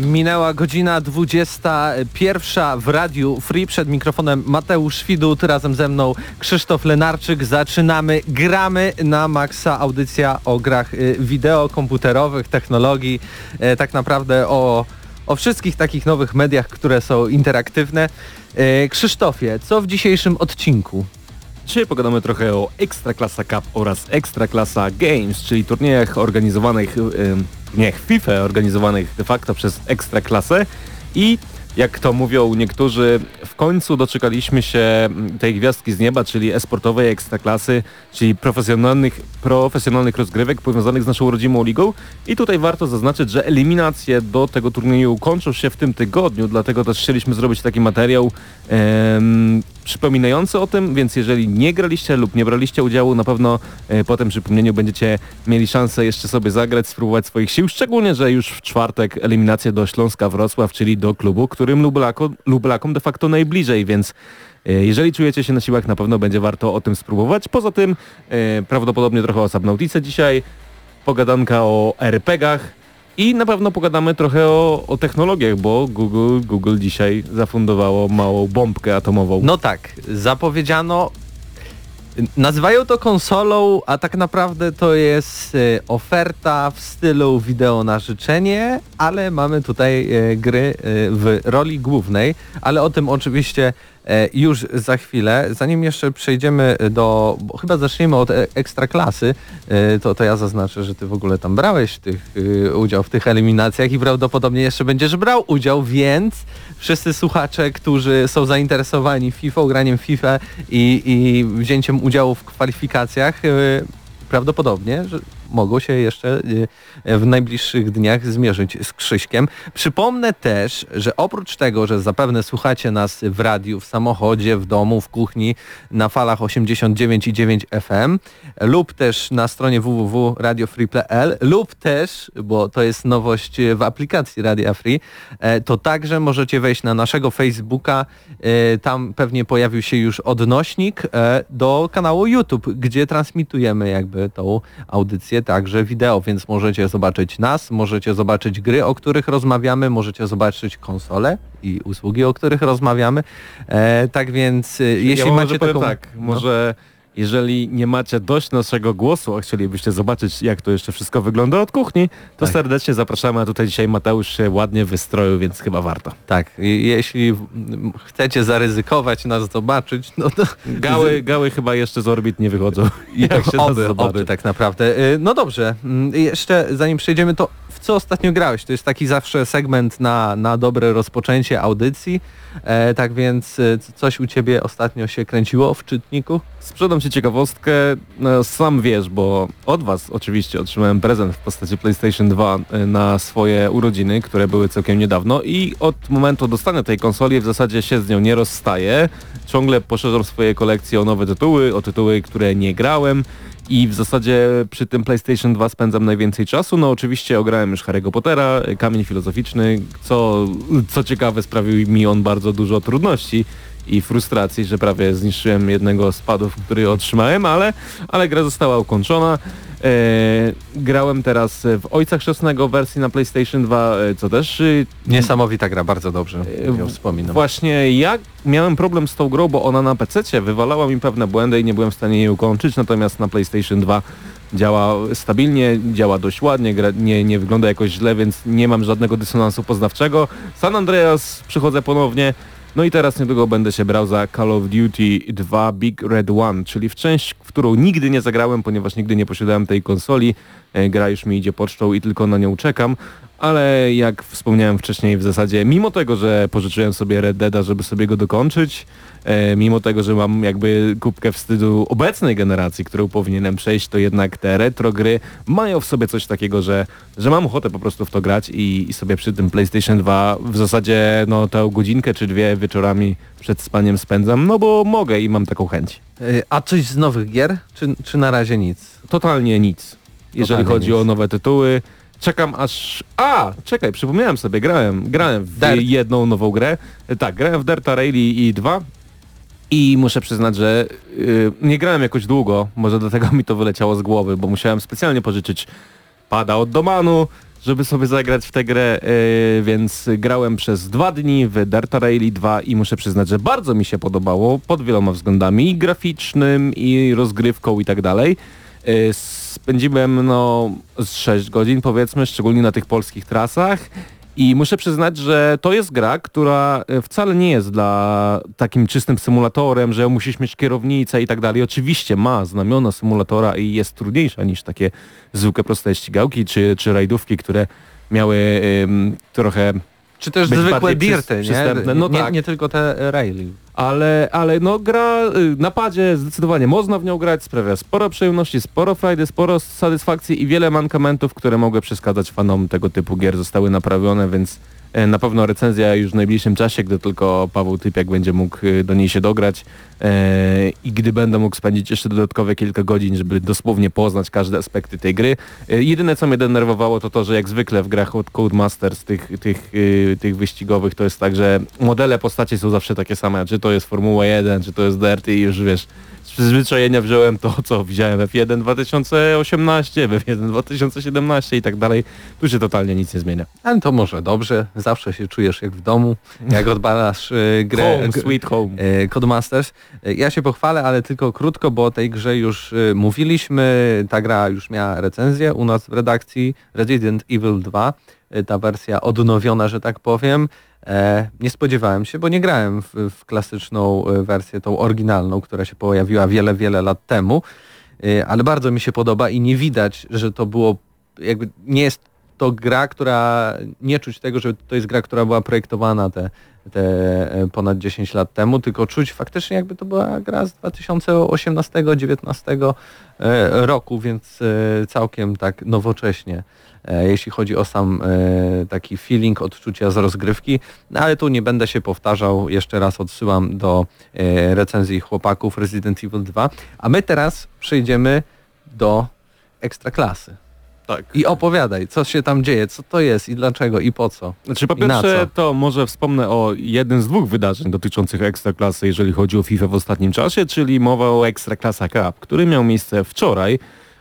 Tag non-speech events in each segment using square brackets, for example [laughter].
Minęła godzina 21 w Radiu Free. Przed mikrofonem Mateusz Widut, razem ze mną Krzysztof Lenarczyk. Zaczynamy, gramy na maksa audycja o grach y, wideo, komputerowych, technologii, e, tak naprawdę o, o wszystkich takich nowych mediach, które są interaktywne. E, Krzysztofie, co w dzisiejszym odcinku? Dzisiaj pogadamy trochę o Ekstraklasa Cup oraz Ekstraklasa Games, czyli turniejach organizowanych, nie FIFA organizowanych de facto przez Ekstraklasę i jak to mówią niektórzy, w końcu doczekaliśmy się tej gwiazdki z nieba, czyli esportowej ekstraklasy, czyli profesjonalnych, profesjonalnych rozgrywek powiązanych z naszą rodzimą ligą. I tutaj warto zaznaczyć, że eliminacje do tego turnieju kończą się w tym tygodniu, dlatego też chcieliśmy zrobić taki materiał przypominający o tym, więc jeżeli nie graliście lub nie braliście udziału, na pewno e, po tym przypomnieniu będziecie mieli szansę jeszcze sobie zagrać, spróbować swoich sił, szczególnie, że już w czwartek eliminacje do Śląska Wrocław, czyli do klubu, którym Lublakom, Lublakom de facto najbliżej, więc e, jeżeli czujecie się na siłach, na pewno będzie warto o tym spróbować. Poza tym e, prawdopodobnie trochę o Subnautice dzisiaj, pogadanka o RPGach, i na pewno pogadamy trochę o, o technologiach, bo Google, Google dzisiaj zafundowało małą bombkę atomową. No tak, zapowiedziano Nazywają to konsolą, a tak naprawdę to jest e, oferta w stylu wideo na życzenie, ale mamy tutaj e, gry e, w roli głównej, ale o tym oczywiście już za chwilę. Zanim jeszcze przejdziemy do, chyba zaczniemy od ekstraklasy, to, to ja zaznaczę, że ty w ogóle tam brałeś tych, udział w tych eliminacjach i prawdopodobnie jeszcze będziesz brał udział, więc wszyscy słuchacze, którzy są zainteresowani FIFA, graniem FIFA i, i wzięciem udziału w kwalifikacjach, y, prawdopodobnie, że mogą się jeszcze y, w najbliższych dniach zmierzyć z Krzyśkiem. Przypomnę też, że oprócz tego, że zapewne słuchacie nas w radiu, w samochodzie, w domu, w kuchni, na falach 89,9 FM lub też na stronie www.radiofree.pl lub też, bo to jest nowość w aplikacji Radia Free, e, to także możecie wejść na naszego Facebooka, e, tam pewnie pojawił się już odnośnik e, do kanału YouTube, gdzie transmitujemy jakby tą audycję także wideo, więc możecie zobaczyć nas, możecie zobaczyć gry, o których rozmawiamy, możecie zobaczyć konsole i usługi, o których rozmawiamy. E, tak więc e, jeśli ja macie taką... tak, no. może jeżeli nie macie dość naszego głosu, a chcielibyście zobaczyć, jak to jeszcze wszystko wygląda od kuchni, to tak. serdecznie zapraszamy, a tutaj dzisiaj Mateusz się ładnie wystroił, więc chyba warto. Tak, jeśli chcecie zaryzykować nas zobaczyć, no to... [laughs] Gały, gały chyba jeszcze z orbit nie wychodzą. [laughs] I tak się oby, oby tak naprawdę. Y, no dobrze, mm, jeszcze zanim przejdziemy, to w co ostatnio grałeś? To jest taki zawsze segment na, na dobre rozpoczęcie audycji. E, tak więc e, coś u Ciebie ostatnio się kręciło w czytniku? Sprzedam Ci ciekawostkę, no, sam wiesz, bo od Was oczywiście otrzymałem prezent w postaci PlayStation 2 e, na swoje urodziny, które były całkiem niedawno i od momentu dostania tej konsoli w zasadzie się z nią nie rozstaję. Ciągle poszerzam swoje kolekcje o nowe tytuły, o tytuły, które nie grałem i w zasadzie przy tym PlayStation 2 spędzam najwięcej czasu. No oczywiście ograłem już Harry'ego Pottera, Kamień Filozoficzny, co, co ciekawe sprawił mi on bardzo dużo trudności i frustracji, że prawie zniszczyłem jednego z padów, który otrzymałem, ale, ale gra została ukończona. E, grałem teraz w Ojca Chrzestnego wersji na PlayStation 2, e, co też... E, Niesamowita gra, bardzo dobrze ją wspominam. Właśnie ja miałem problem z tą grą, bo ona na PC wywalała mi pewne błędy i nie byłem w stanie jej ukończyć, natomiast na PlayStation 2 działa stabilnie, działa dość ładnie, gra, nie, nie wygląda jakoś źle, więc nie mam żadnego dysonansu poznawczego. San Andreas przychodzę ponownie, No i teraz niedługo będę się brał za Call of Duty 2 Big Red One, czyli w część, w którą nigdy nie zagrałem, ponieważ nigdy nie posiadałem tej konsoli. E, Gra już mi idzie pocztą i tylko na nią czekam. Ale jak wspomniałem wcześniej w zasadzie, mimo tego, że pożyczyłem sobie Red Deada, żeby sobie go dokończyć, e, mimo tego, że mam jakby kubkę wstydu obecnej generacji, którą powinienem przejść, to jednak te retro gry mają w sobie coś takiego, że, że mam ochotę po prostu w to grać i, i sobie przy tym PlayStation 2 w zasadzie no tę godzinkę czy dwie wieczorami przed spaniem spędzam, no bo mogę i mam taką chęć. Y, A coś z nowych gier? Czy, czy na razie nic? Totalnie nic, jeżeli Totalnie chodzi nic. o nowe tytuły. Czekam aż... A! Czekaj, przypomniałem sobie, grałem. Grałem w Dirt. jedną nową grę. E, Tak, grałem w Dirta Rally i 2 i muszę przyznać, że yy, nie grałem jakoś długo, może dlatego mi to wyleciało z głowy, bo musiałem specjalnie pożyczyć pada od Domanu, żeby sobie zagrać w tę grę, yy, więc grałem przez dwa dni w Dirta Rally 2 i muszę przyznać, że bardzo mi się podobało pod wieloma względami, i graficznym, i rozgrywką i tak dalej. Yy, Spędziłem no z 6 godzin powiedzmy, szczególnie na tych polskich trasach i muszę przyznać, że to jest gra, która e, wcale nie jest dla takim czystym symulatorem, że musisz mieć kierownicę i tak dalej. Oczywiście ma znamiona symulatora i jest trudniejsza niż takie zwykłe proste ścigałki czy, czy rajdówki, które miały ym, trochę Czy też zwykłe dirty, nie? no nie, tak. nie tylko te raily. ale, ale no gra y, na padzie zdecydowanie można w nią grać, sprawia sporo przyjemności, sporo frajdy, sporo satysfakcji i wiele mankamentów, które mogły przeszkadzać fanom tego typu gier zostały naprawione, więc na pewno recenzja już w najbliższym czasie, gdy tylko Paweł Typiak będzie mógł y, do niej się dograć e, i gdy będę mógł spędzić jeszcze dodatkowe kilka godzin, żeby dosłownie poznać każde aspekty tej gry. E, jedyne co mnie denerwowało to to, że jak zwykle w grach od Codemasters tych, tych, tych wyścigowych to jest tak, że modele postaci są zawsze takie same, czy to jest Formuła 1, czy to jest Dirt i już wiesz, przyzwyczajenia wziąłem to, co widziałem w F1 2018, w F1 2017 i tak dalej. Tu się totalnie nic nie zmienia. Ale to może dobrze, zawsze się czujesz jak w domu, jak [laughs] odbalasz y, grę. Home, sweet home. e, Codemasters. E, Ja się pochwalę, ale tylko krótko, bo o tej grze już e, mówiliśmy. Ta gra już miała recenzję u nas w redakcji Resident Evil 2. e, Ta wersja odnowiona, że tak powiem. E, Nie spodziewałem się, bo nie grałem w, w klasyczną e, wersję, tą oryginalną, która się pojawiła wiele, wiele lat temu. E, Ale bardzo mi się podoba i nie widać, że to było jakby nie jest to gra, która nie czuć tego, że to jest gra, która była projektowana te, te ponad 10 lat temu, tylko czuć faktycznie jakby to była gra z 2018-2019 e, roku, więc całkiem tak nowocześnie, jeśli chodzi o sam e, taki feeling odczucia z rozgrywki, no, ale tu nie będę się powtarzał, jeszcze raz odsyłam do e, recenzji chłopaków Resident Evil 2, a my teraz przejdziemy do ekstraklasy. Tak. I opowiadaj, co się tam dzieje, co to jest i dlaczego i po co. Znaczy po pierwsze to może wspomnę o jednym z dwóch wydarzeń dotyczących Ekstraklasy, jeżeli chodzi o FIFA w ostatnim czasie, czyli mowa o Ekstraklasa Cup, który miał miejsce wczoraj.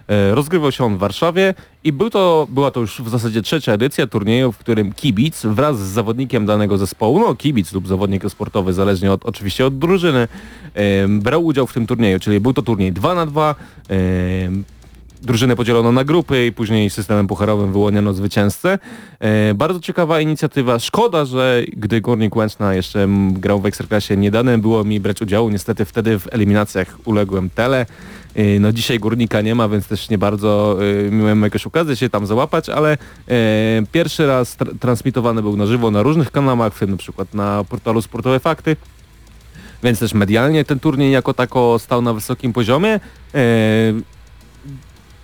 E, Rozgrywał się on w Warszawie i był to, była to już w zasadzie trzecia edycja turnieju, w którym kibic wraz z zawodnikiem danego zespołu, no kibic lub zawodnik sportowy, zależnie od, oczywiście od drużyny, e, brał udział w tym turnieju, czyli był to turniej 2 na 2 e, drużynę podzielono na grupy i później systemem pucharowym wyłoniono zwycięzcę. E, bardzo ciekawa inicjatywa. Szkoda, że gdy Górnik Łęczna jeszcze grał w Ekstraklasie, nie dane było mi brać udziału. Niestety wtedy w eliminacjach uległem tele. E, no dzisiaj Górnika nie ma, więc też nie bardzo e, miałem jakąś okazję się tam załapać, ale e, pierwszy raz tr- transmitowany był na żywo na różnych kanałach, w tym na przykład na portalu Sportowe Fakty więc też medialnie ten turniej jako tako stał na wysokim poziomie. E,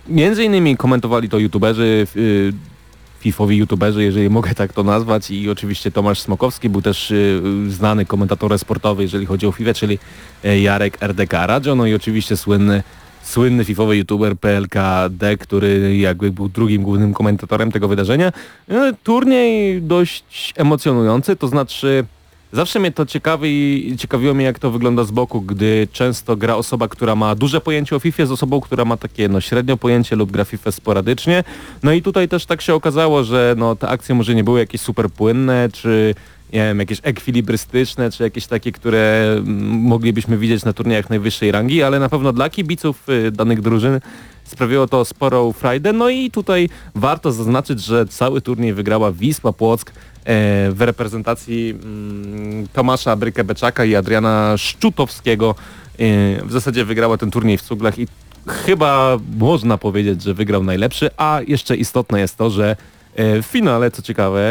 Między innymi komentowali to youtuberzy, y, fifowi youtuberzy, jeżeli mogę tak to nazwać i oczywiście Tomasz Smokowski był też y, znany komentator sportowy, jeżeli chodzi o FIFA, czyli e, Jarek RDK Radio, no i oczywiście słynny słynny fifowy youtuber PLKD, który jakby był drugim głównym komentatorem tego wydarzenia. E, Turniej dość emocjonujący, to znaczy Zawsze mnie to ciekawi, ciekawiło mnie jak to wygląda z boku, gdy często gra osoba, która ma duże pojęcie o FIFA z osobą, która ma takie no, średnio pojęcie lub gra FIFA sporadycznie. No i tutaj też tak się okazało, że no, te akcje może nie były jakieś super płynne, czy nie wiem, jakieś ekwilibrystyczne, czy jakieś takie, które mm, moglibyśmy widzieć na turniejach najwyższej rangi, ale na pewno dla kibiców y, danych drużyn sprawiło to sporą frajdę. No i tutaj warto zaznaczyć, że cały turniej wygrała Wisła Płock, w reprezentacji mm, Tomasza Brykę-Beczaka i Adriana Szczutowskiego. W zasadzie wygrała ten turniej w cuglach i chyba można powiedzieć, że wygrał najlepszy, a jeszcze istotne jest to, że E, w finale, co ciekawe,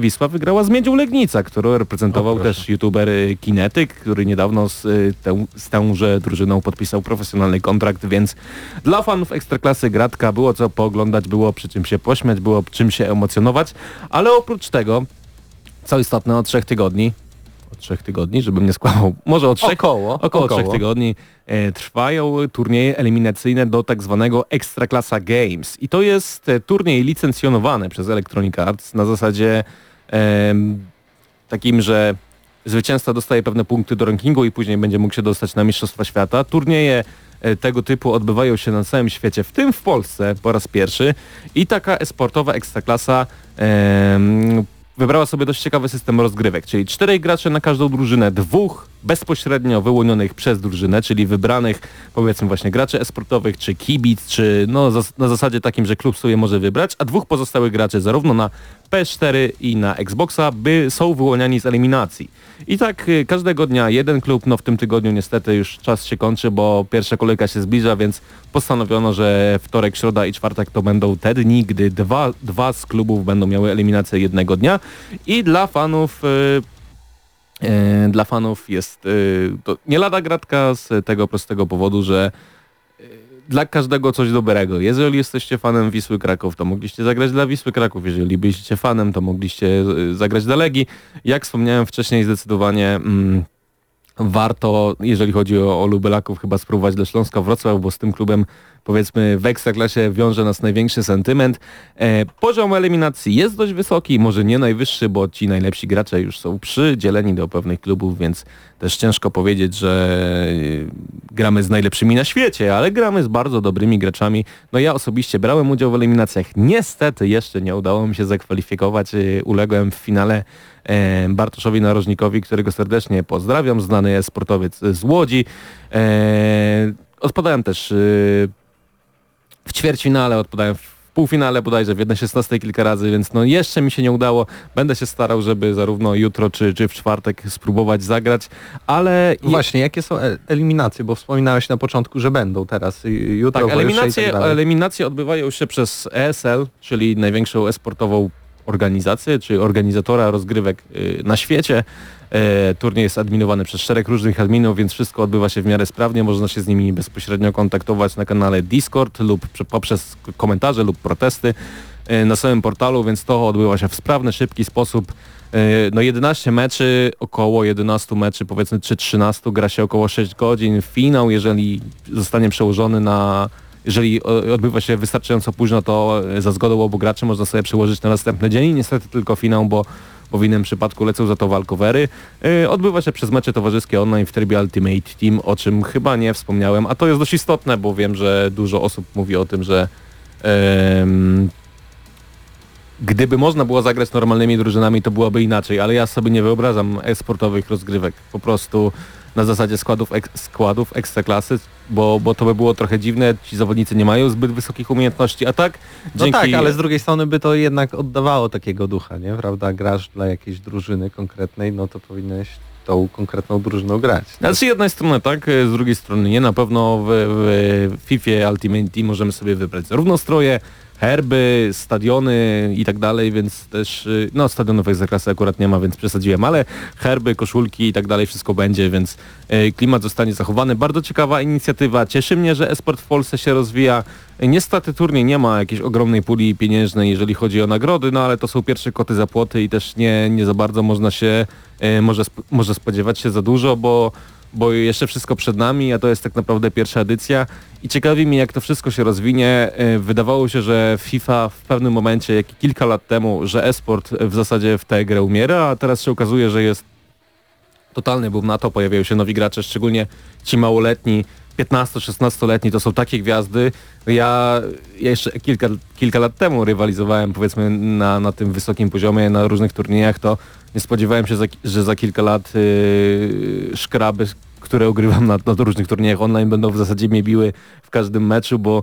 Wisła wygrała z Miedzią Legnica, którą reprezentował też youtuber e, Kinetyk, który niedawno z, e, tę, z tęże drużyną podpisał profesjonalny kontrakt, więc dla fanów Ekstraklasy Gratka było co pooglądać, było przy czym się pośmiać, było czym się emocjonować, ale oprócz tego, co istotne, od trzech tygodni od trzech tygodni, żebym nie skłamał, może od trzech, około, około, około. trzech tygodni e, trwają turnieje eliminacyjne do tak zwanego Ekstraklasa Games. I to jest e, turniej licencjonowany przez Electronic Arts na zasadzie e, takim, że zwycięzca dostaje pewne punkty do rankingu i później będzie mógł się dostać na Mistrzostwa Świata. Turnieje e, tego typu odbywają się na całym świecie, w tym w Polsce po raz pierwszy i taka esportowa ekstraklasa wybrała sobie dość ciekawy system rozgrywek, czyli czterech graczy na każdą drużynę, dwóch bezpośrednio wyłonionych przez drużynę, czyli wybranych powiedzmy właśnie graczy esportowych, czy kibic, czy no na zasadzie takim, że klub sobie może wybrać, a dwóch pozostałych graczy zarówno na PS4 i na Xboxa by są wyłoniani z eliminacji. I tak y, każdego dnia jeden klub, no w tym tygodniu niestety już czas się kończy, bo pierwsza kolejka się zbliża, więc postanowiono, że wtorek, środa i czwartek to będą te dni, gdy dwa, dwa z klubów będą miały eliminację jednego dnia i dla fanów y, dla fanów jest e, to nie lada gratka z tego prostego powodu, że e, dla każdego coś dobrego. Jeżeli jesteście fanem Wisły Kraków, to mogliście zagrać dla Wisły Kraków. Jeżeli byliście fanem, to mogliście zagrać dla Legii. Jak wspomniałem wcześniej, zdecydowanie mm, warto, jeżeli chodzi o, o Lubelaków, chyba spróbować dla Śląska Wrocław, bo z tym klubem powiedzmy w Ekstraklasie wiąże nas największy sentyment. E, poziom eliminacji jest dość wysoki, może nie najwyższy, bo ci najlepsi gracze już są przydzieleni do pewnych klubów, więc też ciężko powiedzieć, że e, gramy z najlepszymi na świecie, ale gramy z bardzo dobrymi graczami. No ja osobiście brałem udział w eliminacjach. Niestety jeszcze nie udało mi się zakwalifikować. E, uległem w finale Bartoszowi Narożnikowi, którego serdecznie pozdrawiam, znany sportowiec z Łodzi. Odpadałem też w ćwierćfinale, odpadałem w półfinale bodajże w 1.16 kilka razy, więc no jeszcze mi się nie udało. Będę się starał, żeby zarówno jutro czy, czy w czwartek spróbować zagrać, ale... Właśnie, jakie są e, eliminacje? Bo wspominałeś na początku, że będą teraz, jutro, tak, eliminacje, tak eliminacje odbywają się przez ESL, czyli największą esportową organizację, czy organizatora rozgrywek y, na świecie. E, turniej jest adminowany przez szereg różnych adminów, więc wszystko odbywa się w miarę sprawnie. Można się z nimi bezpośrednio kontaktować na kanale Discord lub poprzez komentarze lub protesty e, na samym portalu, więc to odbywa się w sprawny, szybki sposób. E, no 11 meczy, około 11 meczy, powiedzmy czy 13, gra się około 6 godzin. Finał, jeżeli zostanie przełożony na jeżeli odbywa się wystarczająco późno, to za zgodą obu graczy można sobie przełożyć na następny dzień. Niestety tylko finał, bo bo w innym przypadku lecą za to walkowery. Yy, odbywa się przez mecze towarzyskie online w trybie Ultimate Team, o czym chyba nie wspomniałem, a to jest dość istotne, bo wiem, że dużo osób mówi o tym, że yy, gdyby można było zagrać normalnymi drużynami, to byłoby inaczej, ale ja sobie nie wyobrażam e-sportowych rozgrywek. Po prostu na zasadzie składów, ek, składów ekstraklasy, bo, bo to by było trochę dziwne, ci zawodnicy nie mają zbyt wysokich umiejętności, a tak no dzięki... tak, ale z drugiej strony by to jednak oddawało takiego ducha, nie? Prawda? Grasz dla jakiejś drużyny konkretnej, no to powinieneś tą konkretną drużyną grać. Tak? Znaczy z jednej strony tak, z drugiej strony nie. Na pewno w, w FIFA Ultimate Team możemy sobie wybrać zarówno stroje, herby, stadiony i tak dalej, więc też, y, no stadionów zaklasy akurat nie ma, więc przesadziłem, ale herby, koszulki i tak dalej, wszystko będzie, więc y, klimat zostanie zachowany. Bardzo ciekawa inicjatywa. Cieszy mnie, że esport w Polsce się rozwija. Niestety turniej nie ma jakiejś ogromnej puli pieniężnej, jeżeli chodzi o nagrody, no ale to są pierwsze koty za płoty i też nie, nie za bardzo można się, y, może, może spodziewać się za dużo, bo bo jeszcze wszystko przed nami, a to jest tak naprawdę pierwsza edycja i ciekawi mnie jak to wszystko się rozwinie. E, wydawało się, że FIFA w pewnym momencie, jak kilka lat temu, że esport w zasadzie w tę grę umiera, a teraz się okazuje, że jest totalny boom na to, pojawiają się nowi gracze, szczególnie ci małoletni, 15-16-letni to są takie gwiazdy. Ja, ja jeszcze kilka, kilka lat temu rywalizowałem powiedzmy na, na tym wysokim poziomie, na różnych turniejach, to nie spodziewałem się, że za kilka lat yy, szkraby, które ogrywam na, na różnych turniejach online będą w zasadzie mnie biły w każdym meczu, bo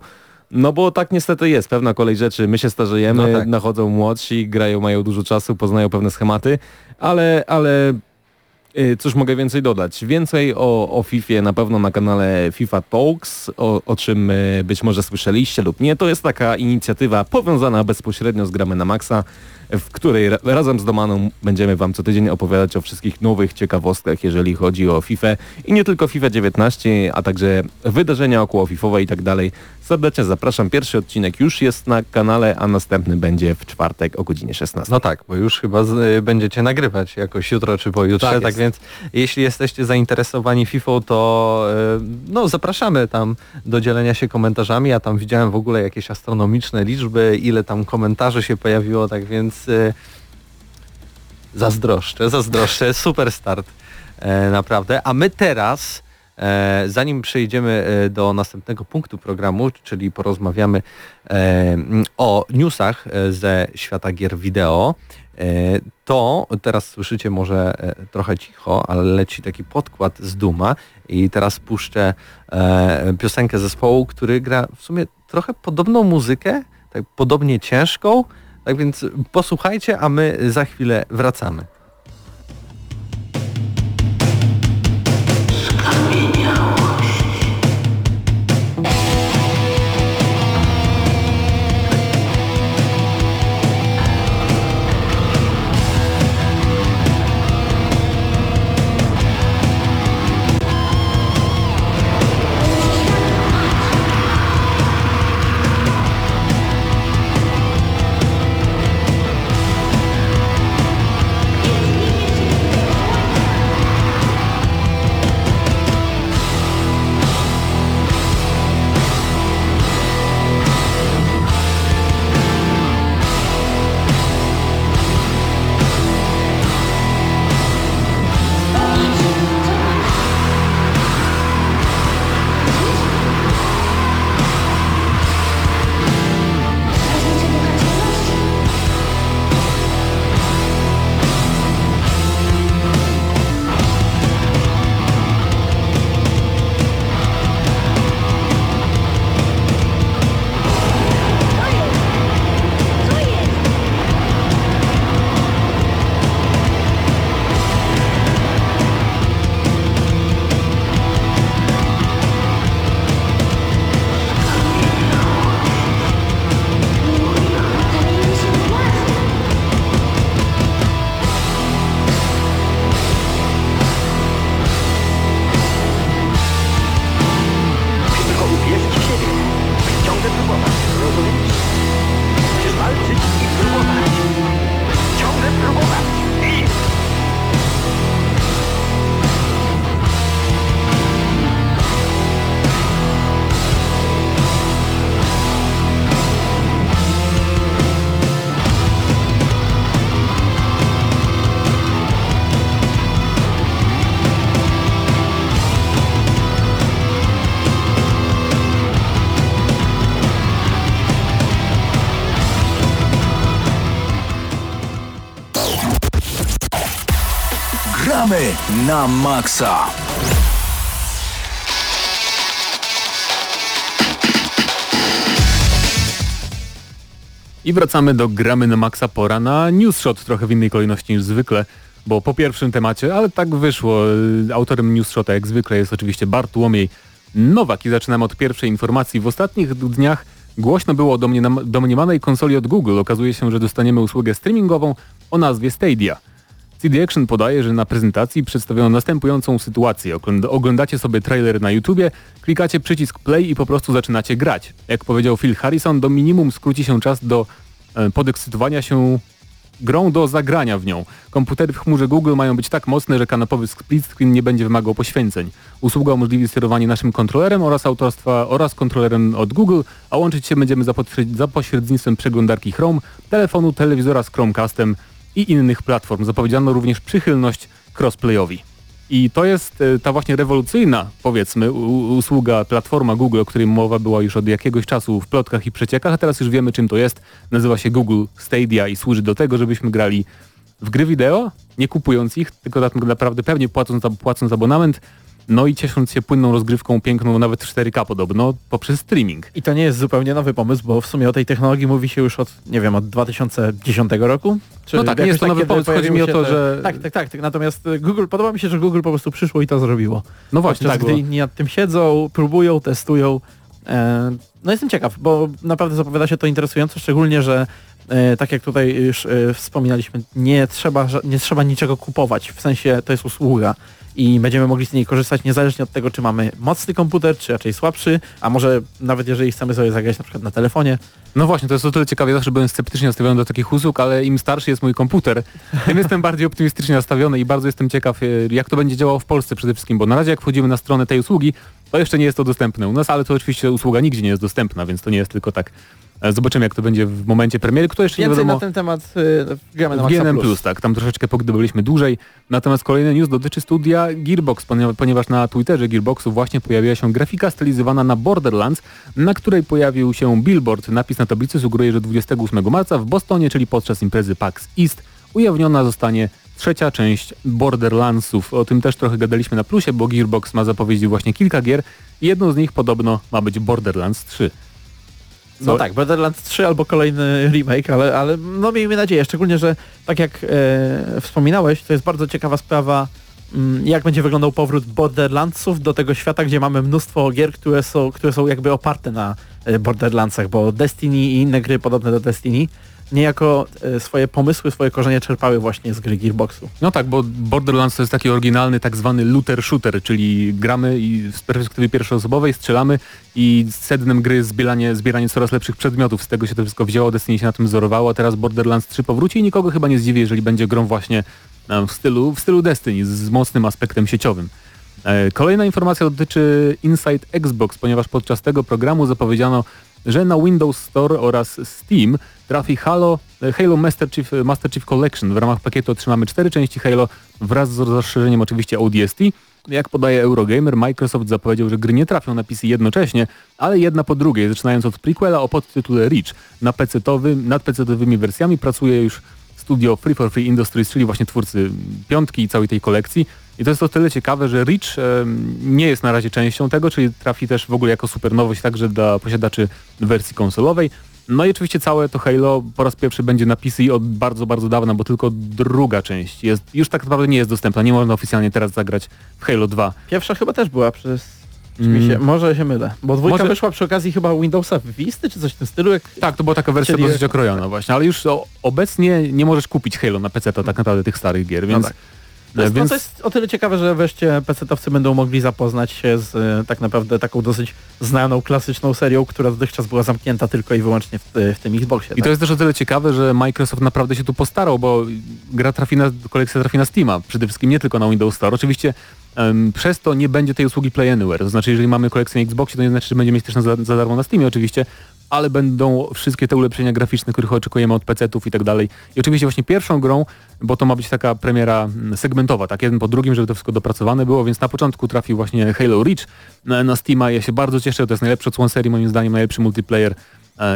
No bo tak niestety jest, pewna kolej rzeczy. My się starzejemy, No tak. nachodzą młodsi, grają, mają dużo czasu, poznają pewne schematy, ale, ale y, cóż mogę więcej dodać? Więcej o, o FIFA na pewno na kanale FIFA Talks, o, o czym y, być może słyszeliście lub nie. To jest taka inicjatywa powiązana bezpośrednio z Gramy na Maxa, w której ra razem z Domaną będziemy Wam co tydzień opowiadać o wszystkich nowych ciekawostkach, jeżeli chodzi o FIFA i nie tylko FIFA 19, a także wydarzenia około FIFowe i tak dalej. Serdecznie zapraszam. Pierwszy odcinek już jest na kanale, a następny będzie w czwartek o godzinie 16. No tak, bo już chyba z, y, będziecie nagrywać jakoś jutro czy pojutrze, Tak tak, więc jeśli jesteście zainteresowani FIFA, to y, no zapraszamy tam do dzielenia się komentarzami. Ja tam widziałem w ogóle jakieś astronomiczne liczby, ile tam komentarzy się pojawiło, tak więc y, zazdroszczę, zazdroszczę, super start e, naprawdę. A my teraz, e, zanim przejdziemy e, do następnego punktu programu, czyli porozmawiamy o newsach ze świata gier wideo, to teraz słyszycie może trochę cicho, ale leci taki podkład z Duma i teraz puszczę piosenkę zespołu, który gra w sumie trochę podobną muzykę, tak podobnie ciężką, tak więc posłuchajcie, a my za chwilę wracamy. Na maksa. I wracamy do gramy na maksa pora na news shot trochę w innej kolejności niż zwykle, bo po pierwszym temacie, ale tak wyszło, y, autorem news shota jak zwykle jest oczywiście Bartłomiej Nowak i zaczynamy od pierwszej informacji. W ostatnich dniach głośno było o domniemanej konsoli od Google. Okazuje się, że dostaniemy usługę streamingową o nazwie Stadia. CD Action podaje, że na prezentacji przedstawiono następującą sytuację. Ogląd- Oglądacie sobie trailer na YouTubie, klikacie przycisk play i po prostu zaczynacie grać. Jak powiedział Phil Harrison, do minimum skróci się czas do e, podekscytowania się grą do zagrania w nią. Komputery w chmurze Google mają być tak mocne, że kanapowy split screen nie będzie wymagał poświęceń. Usługa umożliwi sterowanie naszym kontrolerem oraz autorstwa oraz kontrolerem od Google, a łączyć się będziemy za pośrednictwem przeglądarki Chrome, telefonu, telewizora z Chromecastem i innych platform. Zapowiedziano również przychylność crossplayowi. I to jest e, ta właśnie rewolucyjna, powiedzmy, usługa, platforma Google, o której mowa była już od jakiegoś czasu w plotkach i przeciekach, a teraz już wiemy czym to jest. Nazywa się Google Stadia i służy do tego, żebyśmy grali w gry wideo, nie kupując ich, tylko tak naprawdę pewnie płacąc, płacąc abonament no i ciesząc się płynną rozgrywką, piękną, nawet 4K podobno, poprzez streaming. I to nie jest zupełnie nowy pomysł, bo w sumie o tej technologii mówi się już od, nie wiem, od 2010 roku. Czy No tak, nie jest to nowy kiedy pomysł, chodzi mi o to, te- że- Tak, tak, tak, tak. Natomiast y, Google, podoba mi się, że Google po prostu przyszło i to zrobiło. No właśnie, Podczas tak, gdy inni nad tym siedzą, próbują, testują. E, no jestem ciekaw, bo naprawdę zapowiada się to interesująco, szczególnie, że e, tak jak tutaj już e, wspominaliśmy, nie trzeba, nie trzeba niczego kupować, w sensie to jest usługa i będziemy mogli z niej korzystać niezależnie od tego, czy mamy mocny komputer, czy raczej słabszy, a może nawet jeżeli chcemy sobie zagrać na przykład na telefonie, No właśnie, to jest o tyle ciekawe, ja zawsze byłem sceptycznie nastawiony do takich usług, ale im starszy jest mój komputer, [laughs] tym jestem bardziej optymistycznie nastawiony i bardzo jestem ciekaw, e, jak to będzie działało w Polsce przede wszystkim, bo na razie jak wchodzimy na stronę tej usługi, to jeszcze nie jest to dostępne u nas, ale to oczywiście usługa nigdzie nie jest dostępna, więc to nie jest tylko tak. E, Zobaczymy jak to będzie w momencie premiery, kto jeszcze nie Więcej wiadomo. na ten temat y, gramy na Maxa GNM+, Plus. tak, tam troszeczkę pogdybyliśmy dłużej. Natomiast kolejny news dotyczy studia Gearbox, ponieważ- na Twitterze Gearboxu właśnie pojawiła się grafika stylizowana na Borderlands, na której pojawił się billboard. Napis na tablicy sugeruje, że 28 marca w Bostonie, czyli podczas imprezy PAX East, ujawniona zostanie trzecia część Borderlandsów. O tym też trochę gadaliśmy na plusie, bo Gearbox ma zapowiedzieć właśnie kilka gier jedną z nich podobno ma być Borderlands 3. No tak, Borderlands 3 albo kolejny remake, ale, ale no miejmy nadzieję, szczególnie, że tak jak e, wspominałeś, to jest bardzo ciekawa sprawa, mm, jak będzie wyglądał powrót Borderlandsów do tego świata, gdzie mamy mnóstwo gier, które są, które są jakby oparte na e, Borderlandsach, bo Destiny i inne gry podobne do Destiny niejako e, swoje pomysły, swoje korzenie czerpały właśnie z gry Gearboxu. No tak, bo Borderlands to jest taki oryginalny tak zwany looter shooter, czyli gramy i z perspektywy pierwszoosobowej strzelamy i sednem gry zbieranie, zbieranie coraz lepszych przedmiotów. Z tego się to wszystko wzięło, Destiny się na tym wzorowało, a teraz Borderlands 3 powróci i nikogo chyba nie zdziwi, jeżeli będzie grą właśnie e, w stylu, w stylu Destiny z mocnym aspektem sieciowym. E, Kolejna informacja dotyczy Inside Xbox, ponieważ podczas tego programu zapowiedziano, że na Windows Store oraz Steam trafi Halo, e, Halo Master Chief, Master Chief Collection. W ramach pakietu otrzymamy cztery części Halo wraz z rozszerzeniem oczywiście ODST. Jak podaje Eurogamer, Microsoft zapowiedział, że gry nie trafią na PC jednocześnie, ale jedna po drugiej, zaczynając od prequela o podtytule Reach. Na PC-towym, nad PC-towymi wersjami pracuje już studio Free for Free Industries, czyli właśnie twórcy piątki i całej tej kolekcji. I to jest o tyle ciekawe, że Reach em, nie jest na razie częścią tego, czyli trafi też w ogóle jako super nowość także dla posiadaczy wersji konsolowej. No i oczywiście całe to Halo po raz pierwszy będzie na PC od bardzo, bardzo dawna, bo tylko druga część jest, już tak naprawdę nie jest dostępna. Nie można oficjalnie teraz zagrać w Halo 2. Pierwsza chyba też była przez... Mm. Się, może się mylę, bo dwójka Może- wyszła przy okazji chyba Windowsa Visty czy coś w tym stylu, jak Tak, to była taka wersja Czyli- dosyć okrojona właśnie, ale już o, obecnie nie możesz kupić Halo na PC to tak naprawdę tych starych gier, więc... tak. To jest, więc... no to jest o tyle ciekawe, że wreszcie PC-towcy będą mogli zapoznać się z e, tak naprawdę taką dosyć znaną, klasyczną serią, która dotychczas była zamknięta tylko i wyłącznie w, w tym Xboxie. I tak? to jest też o tyle ciekawe, że Microsoft naprawdę się tu postarał, bo gra trafi na, kolekcja trafi na Steama, przede wszystkim nie tylko na Windows Store. Oczywiście przez to nie będzie tej usługi Play Anywhere, to znaczy jeżeli mamy kolekcję na Xboxie, to nie znaczy, że będzie mieć też na, za, za darmo na Steamie oczywiście, ale będą wszystkie te ulepszenia graficzne, których oczekujemy od PC-ów i tak dalej. I oczywiście właśnie pierwszą grą, bo to ma być taka premiera mm, segmentowa, tak jeden po drugim, żeby to wszystko dopracowane było, więc na początku trafił właśnie Halo Reach na, na Steama. Ja się bardzo cieszę, to jest najlepszy odsłon serii, moim zdaniem najlepszy multiplayer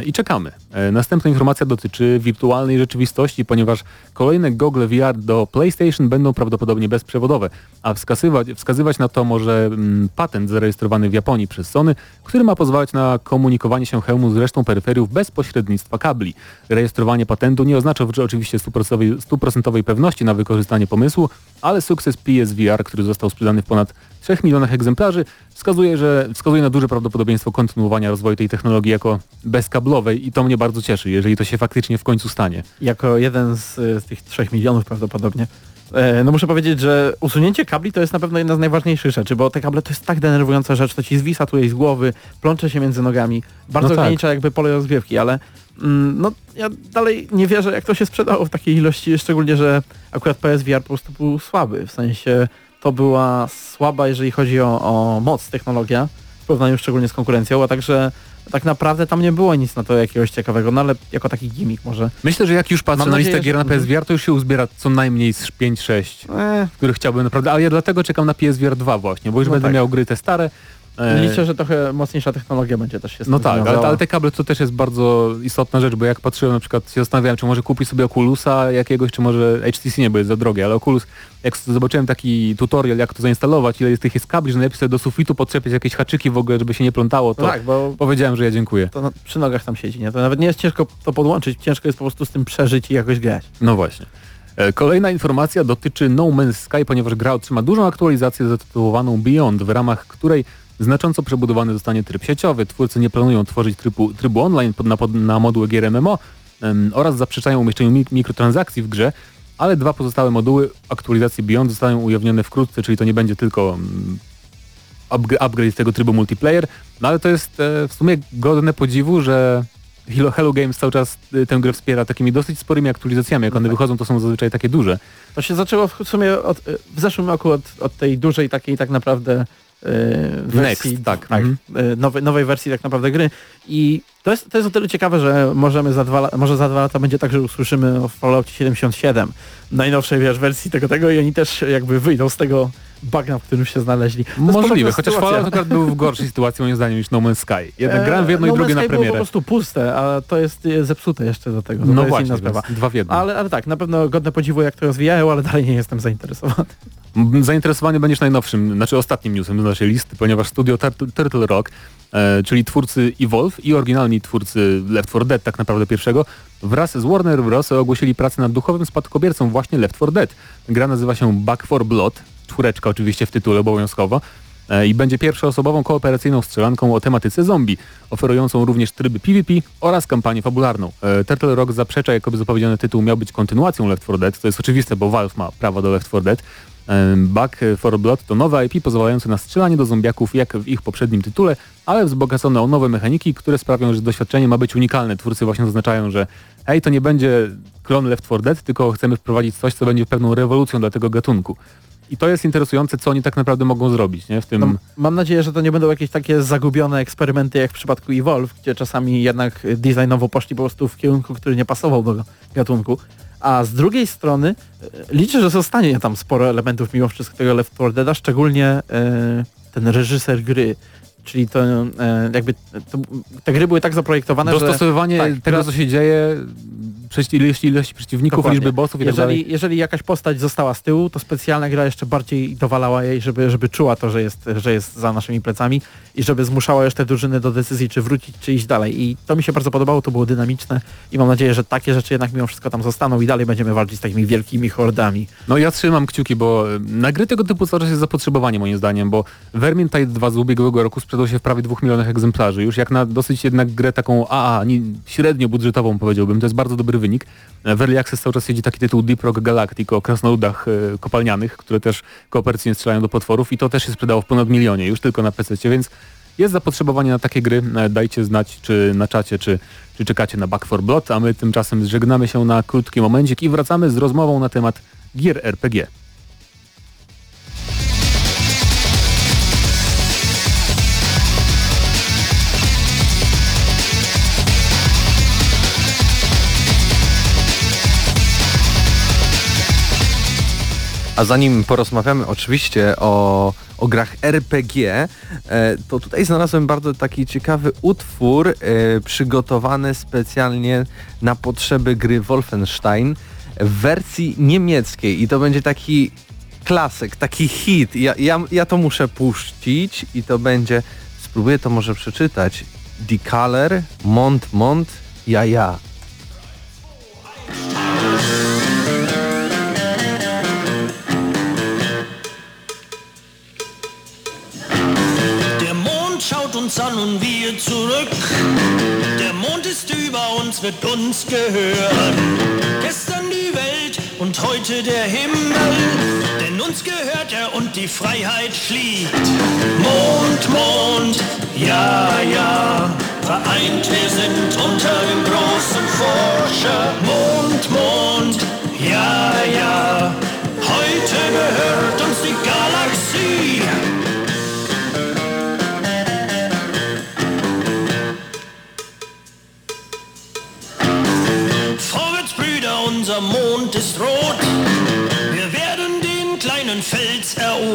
I czekamy. E, Następna informacja dotyczy wirtualnej rzeczywistości, ponieważ kolejne gogle VR do PlayStation będą prawdopodobnie bezprzewodowe, a wskazywać, wskazywać na to może mm, patent zarejestrowany w Japonii przez Sony, który ma pozwalać na komunikowanie się hełmu z resztą peryferiów bez pośrednictwa kabli. Rejestrowanie patentu nie oznacza że oczywiście stuprocentowej pewności na wykorzystanie pomysłu, ale sukces PSVR, który został sprzedany w ponad 3 milionach egzemplarzy, wskazuje, że wskazuje na duże prawdopodobieństwo kontynuowania rozwoju tej technologii jako bezkablowej i to mnie bardzo cieszy, jeżeli to się faktycznie w końcu stanie. Jako jeden z, z tych 3 milionów prawdopodobnie. E, No muszę powiedzieć, że usunięcie kabli to jest na pewno jedna z najważniejszych rzeczy, bo te kable to jest tak denerwująca rzecz, to ci zwisa tutaj z głowy, plącze się między nogami, bardzo No tak. ogranicza jakby pole rozgrywki, ale mm, no ja dalej nie wierzę jak to się sprzedało w takiej ilości, szczególnie, że akurat PSVR po prostu był słaby, w sensie to była słaba, jeżeli chodzi o, o moc technologia, w porównaniu szczególnie z konkurencją, a także tak naprawdę tam nie było nic na to jakiegoś ciekawego, no ale jako taki gimmick może. Myślę, że jak już patrzę Mam na listę gier na PSVR, to już się uzbiera co najmniej z 5-6, E, których chciałbym naprawdę, ale ja dlatego czekam na PSVR 2 właśnie, bo już No będę tak. miał gry te stare Liczę, że trochę mocniejsza technologia będzie też się No tak, ale, ale te kable to też jest bardzo istotna rzecz, bo jak patrzyłem na przykład się zastanawiałem, czy może kupić sobie Oculusa jakiegoś, czy może HTC nie, bo jest za drogie, ale Oculus, jak zobaczyłem taki tutorial, jak to zainstalować, ile jest tych jest kabli, że najlepiej sobie do sufitu podczepiać jakieś haczyki w ogóle, żeby się nie plątało, to No tak, bo powiedziałem, że ja dziękuję. to na, przy nogach tam siedzi, nie? To nawet nie jest ciężko to podłączyć, ciężko jest po prostu z tym przeżyć i jakoś grać. No właśnie. E, Kolejna informacja dotyczy No Man's Sky, ponieważ gra otrzyma dużą aktualizację zatytułowaną Beyond, w ramach której znacząco przebudowany zostanie tryb sieciowy. Twórcy nie planują tworzyć trybu, trybu online pod, na, pod, na moduły gier MMO em, oraz zaprzeczają umieszczeniu mik mikrotransakcji w grze, ale dwa pozostałe moduły aktualizacji Beyond zostaną ujawnione wkrótce, czyli to nie będzie tylko upg- upgrade tego trybu multiplayer, no ale to jest e, w sumie godne podziwu, że Hello, Hello Games cały czas e, tę grę wspiera takimi dosyć sporymi aktualizacjami. Jak one wychodzą, to są zazwyczaj takie duże. To się zaczęło w sumie od, w zeszłym roku od, od tej dużej takiej tak naprawdę e, wersji, Next, tak. tak Mhm. e, nowej, nowej wersji tak naprawdę gry i to jest, to jest o tyle ciekawe, że możemy za dwa, może za dwa lata będzie tak, że usłyszymy o Falloutie 77, najnowszej wiesz, wersji tego tego i oni też jakby wyjdą z tego bagna, w którym się znaleźli. To Możliwe, chociaż. Fallout akurat był w gorszej sytuacji moim zdaniem niż No Man's Sky. Jednak E, grałem w jedno no i drugie Man's na było po premierę. prostu puste, a to jest e, zepsute jeszcze do tego. No to jest właśnie, inna sprawa. dwa w jednym. Ale, ale tak, na pewno godne podziwu jak to rozwijają, ale dalej nie jestem zainteresowany. M, Zainteresowany będziesz najnowszym, znaczy ostatnim newsem z naszej listy, ponieważ studio Turtle, Turtle Rock, e, czyli twórcy Evolve i oryginalni twórcy Left 4 Dead tak naprawdę pierwszego, wraz z Warner Bros. ogłosili pracę nad duchowym spadkobiercą właśnie Left 4 Dead. Gra nazywa się Back 4 Blood, czwóreczka oczywiście w tytule obowiązkowo, e, i będzie pierwszoosobową kooperacyjną strzelanką o tematyce zombie, oferującą również tryby PvP oraz kampanię fabularną. E, Turtle Rock zaprzecza, jakoby zapowiedziany tytuł miał być kontynuacją Left 4 Dead, to jest oczywiste, bo Valve ma prawo do Left 4 Dead. E, Back 4 Blood to nowe IP pozwalające na strzelanie do zombiaków jak w ich poprzednim tytule, ale wzbogacone o nowe mechaniki, które sprawią, że doświadczenie ma być unikalne. Twórcy właśnie zaznaczają, że hej, to nie będzie klon Left 4 Dead, tylko chcemy wprowadzić coś, co będzie pewną rewolucją dla tego gatunku. I to jest interesujące, co oni tak naprawdę mogą zrobić, nie? W tym... No, mam nadzieję, że to nie będą jakieś takie zagubione eksperymenty jak w przypadku Evolve, gdzie czasami jednak designowo poszli po prostu w kierunku, który nie pasował do gatunku. A z drugiej strony e, liczę, że zostanie tam sporo elementów mimo wszystko tego Left 4 Deada, szczególnie e, ten reżyser gry. Czyli to e, jakby to, te gry były tak zaprojektowane, że Dostosowywanie tak, tego, co się dzieje, ilości, ilości przeciwników, Dokładnie. liczby bossów i tak dalej. jeżeli, jeżeli jakaś postać została z tyłu, to specjalna gra jeszcze bardziej dowalała jej, żeby, żeby czuła to, że jest, że jest za naszymi plecami i żeby zmuszała te drużyny do decyzji, czy wrócić, czy iść dalej. I to mi się bardzo podobało, to było dynamiczne i mam nadzieję, że takie rzeczy jednak mimo wszystko tam zostaną i dalej będziemy walczyć z takimi wielkimi hordami. No ja trzymam kciuki, bo y, na gry tego typu czas jest zapotrzebowanie moim zdaniem, bo Vermintide 2 z ubiegłego roku sprzedał się w prawie 2 milionach egzemplarzy. Już jak na dosyć jednak grę taką AA, nie, średnio budżetową powiedziałbym, to jest bardzo dobry wynik. W Early Access cały czas siedzi taki tytuł Deep Rock Galactic o krasnoludach y, kopalnianych, które też kooperacyjnie strzelają do potworów i to też się sprzedało w ponad milionie, już tylko na PC, więc jest zapotrzebowanie na takie gry. E, Dajcie znać, czy na czacie, czy, czy czekacie na Back 4 Blood, a my tymczasem żegnamy się na krótki momencik i wracamy z rozmową na temat gier RPG. A zanim porozmawiamy oczywiście o, o grach RPG, e, to tutaj znalazłem bardzo taki ciekawy utwór e, przygotowany specjalnie na potrzeby gry Wolfenstein w wersji niemieckiej i to będzie taki klasyk, taki hit. Ja, ja, ja to muszę puścić i to będzie, spróbuję to może przeczytać. Die Color, Mont Mont, ja ja. Schaut uns an und wir zurück. Der Mond ist über uns, wird uns gehören. Gestern die Welt und heute der Himmel. Denn uns gehört er und die Freiheit fliegt. Mond, Mond, ja, ja. Vereint wir sind unter dem großen Forscher. Mond, Mond, ja, ja. Heute gehört uns die Galaxie.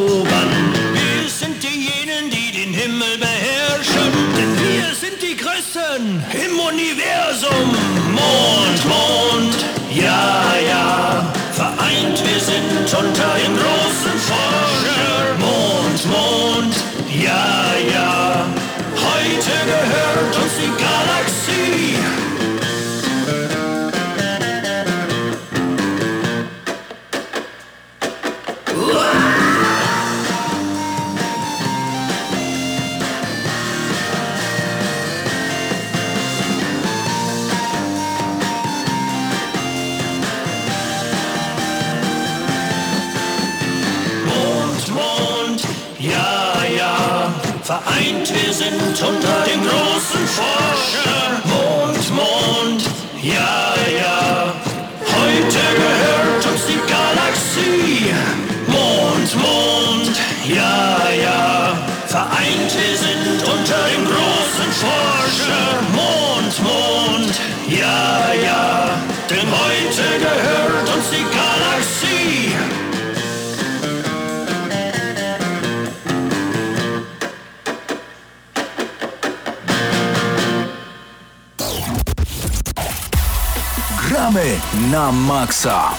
Erobern. Wir sind diejenigen, die den Himmel beherrschen. Denn wir sind die Größten im Universum. Mond, Mond, ja, ja. Vereint wir sind unter den großen Forscher. Sind unter den großen Forscher. Mond, Mond, ja, ja. Heute gehört uns die Galaxie. Mond, Mond, ja, ja. Vereint wir sind unter den großen Forscher. Na maksa.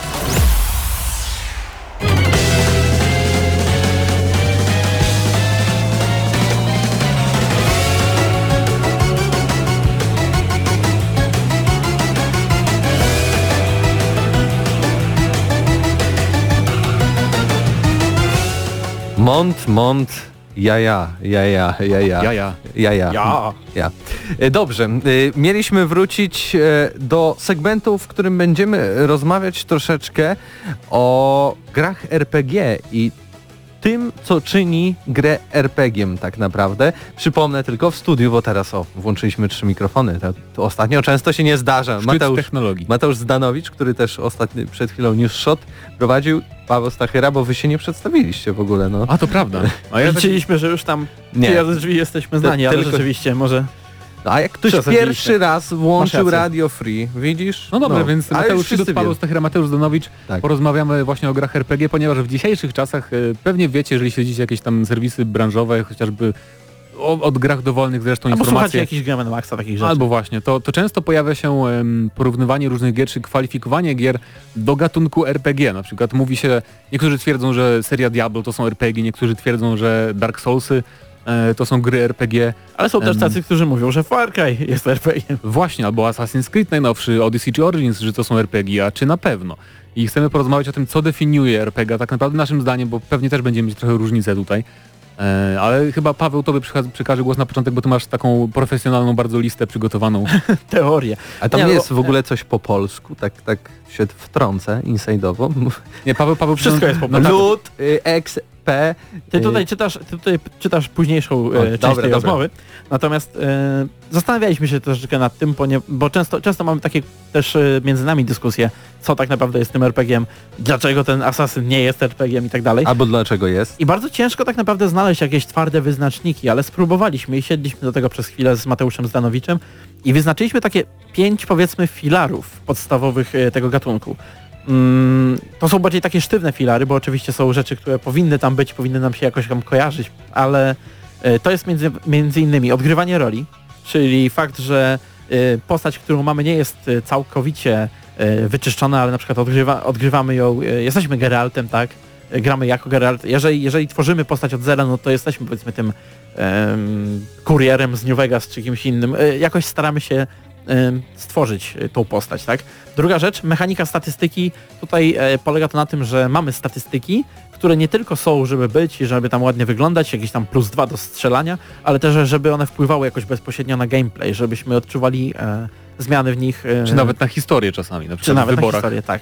Mont, mont, jaja, jaja, jaja. Jaja. Jaja. Ja. ja. E, Dobrze, e, mieliśmy wrócić e, do segmentu, w którym będziemy rozmawiać troszeczkę o grach RPG i tym, co czyni grę RPG-iem tak naprawdę. Przypomnę tylko w studiu, bo teraz o, włączyliśmy trzy mikrofony. To, to ostatnio często się nie zdarza. Szczyt technologii. Mateusz Zdanowicz, który też ostatnio przed chwilą News Shot prowadził, Paweł Stachyra, bo wy się nie przedstawiliście w ogóle, no. A to prawda. A ja Liczyliśmy, że już tam Nie. nie. drzwi jesteśmy znani, ale tylko- rzeczywiście może... No, a jak ktoś pierwszy raz włączył. Radio Free, widzisz? no dobra, więc Ale już Mateusz Szydut, Paweł. Stachera, Mateusz Zdanowicz. Tak. Porozmawiamy właśnie o grach RPG, ponieważ w dzisiejszych czasach e, pewnie wiecie, jeżeli śledzicie jakieś tam serwisy branżowe, chociażby o, od grach dowolnych zresztą Albo informacje. jakiś Game Maxa takich rzeczy. Albo właśnie, to, to często pojawia się porównywanie różnych gier, czy kwalifikowanie gier do gatunku RPG. Na przykład mówi się, niektórzy twierdzą, że seria Diablo to są RPG, niektórzy twierdzą, że Dark Soulsy to są gry RPG. Ale są też tacy, którzy mówią, że Far Cry jest RPG. Właśnie, albo Assassin's Creed najnowszy, Odyssey czy Origins, że to są RPG, a czy na pewno. I chcemy porozmawiać o tym, co definiuje RPG, a tak naprawdę naszym zdaniem, bo pewnie też będziemy mieć trochę różnice tutaj. E, ale chyba Paweł tobie przekaże głos na początek, bo ty masz taką profesjonalną bardzo listę przygotowaną. [laughs] Teorie. A tam Nie, no, jest w ogóle coś po polsku, tak, tak się wtrącę inside'owo. Nie, Paweł, Paweł Wszystko jest po no, tak, Lud, y, XP. Ty y, tutaj czytasz, ty tutaj czytasz późniejszą O, e, część dobra, tej dobra. rozmowy. Natomiast e, zastanawialiśmy się troszeczkę nad tym, ponie, bo często, często mamy takie też e, między nami dyskusje, co tak naprawdę jest tym RPG-iem, dlaczego ten asasyn nie jest RPG-iem i tak dalej. Albo dlaczego jest? I bardzo ciężko tak naprawdę znaleźć jakieś twarde wyznaczniki, ale spróbowaliśmy i siedliśmy do tego przez chwilę z Mateuszem Zdanowiczem i wyznaczyliśmy takie pięć powiedzmy filarów podstawowych e, tego gatunku. Mm, to są bardziej takie sztywne filary, bo oczywiście są rzeczy, które powinny tam być, powinny nam się jakoś tam kojarzyć, ale e, to jest między, między innymi odgrywanie roli, czyli fakt, że e, postać, którą mamy nie jest e, całkowicie wyczyszczona, ale na przykład odgrywa, odgrywamy ją, jesteśmy Geraltem, tak? Gramy jako Geralt. Jeżeli, jeżeli tworzymy postać od zera, no to jesteśmy powiedzmy tym em, kurierem z New Vegas czy kimś innym. Jakoś staramy się stworzyć e, tą postać, tak? Druga rzecz, mechanika statystyki. Tutaj e, polega to na tym, że mamy statystyki, które nie tylko są, żeby być i żeby tam ładnie wyglądać, jakieś tam plus dwa do strzelania, ale też, żeby one wpływały jakoś bezpośrednio na gameplay, żebyśmy odczuwali e, zmiany w nich. E, Czy nawet na historię czasami, na czy przykład w nawet na wyborach. historię, tak.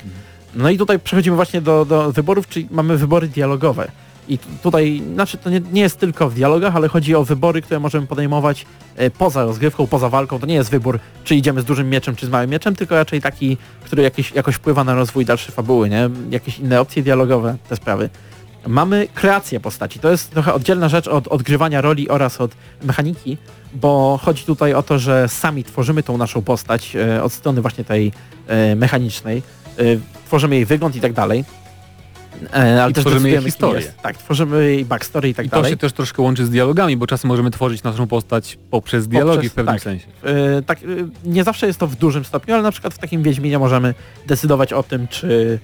No i tutaj przechodzimy właśnie do, do wyborów, czyli mamy wybory dialogowe. I tu- tutaj, znaczy to nie, nie jest tylko w dialogach, ale chodzi o wybory, które możemy podejmować e, poza rozgrywką, poza walką. To nie jest wybór, czy idziemy z dużym mieczem, czy z małym mieczem, tylko raczej taki, który jakoś wpływa na rozwój dalszej fabuły, nie? Jakieś inne opcje dialogowe, te sprawy. Mamy kreację postaci. To jest trochę oddzielna rzecz od odgrywania roli oraz od mechaniki, bo chodzi tutaj o to, że sami tworzymy tą naszą postać e, od strony właśnie tej e, mechanicznej. Tworzymy jej wygląd i tak dalej. E, ale I też tworzymy jej historię. Tak, tworzymy jej backstory i tak I to dalej. się też troszkę łączy z dialogami, bo czasem możemy tworzyć naszą postać poprzez dialogi Poprzez- w pewnym tak. sensie. E, tak, e, nie zawsze jest to w dużym stopniu, ale na przykład w takim Wiedźminie możemy decydować o tym, czy,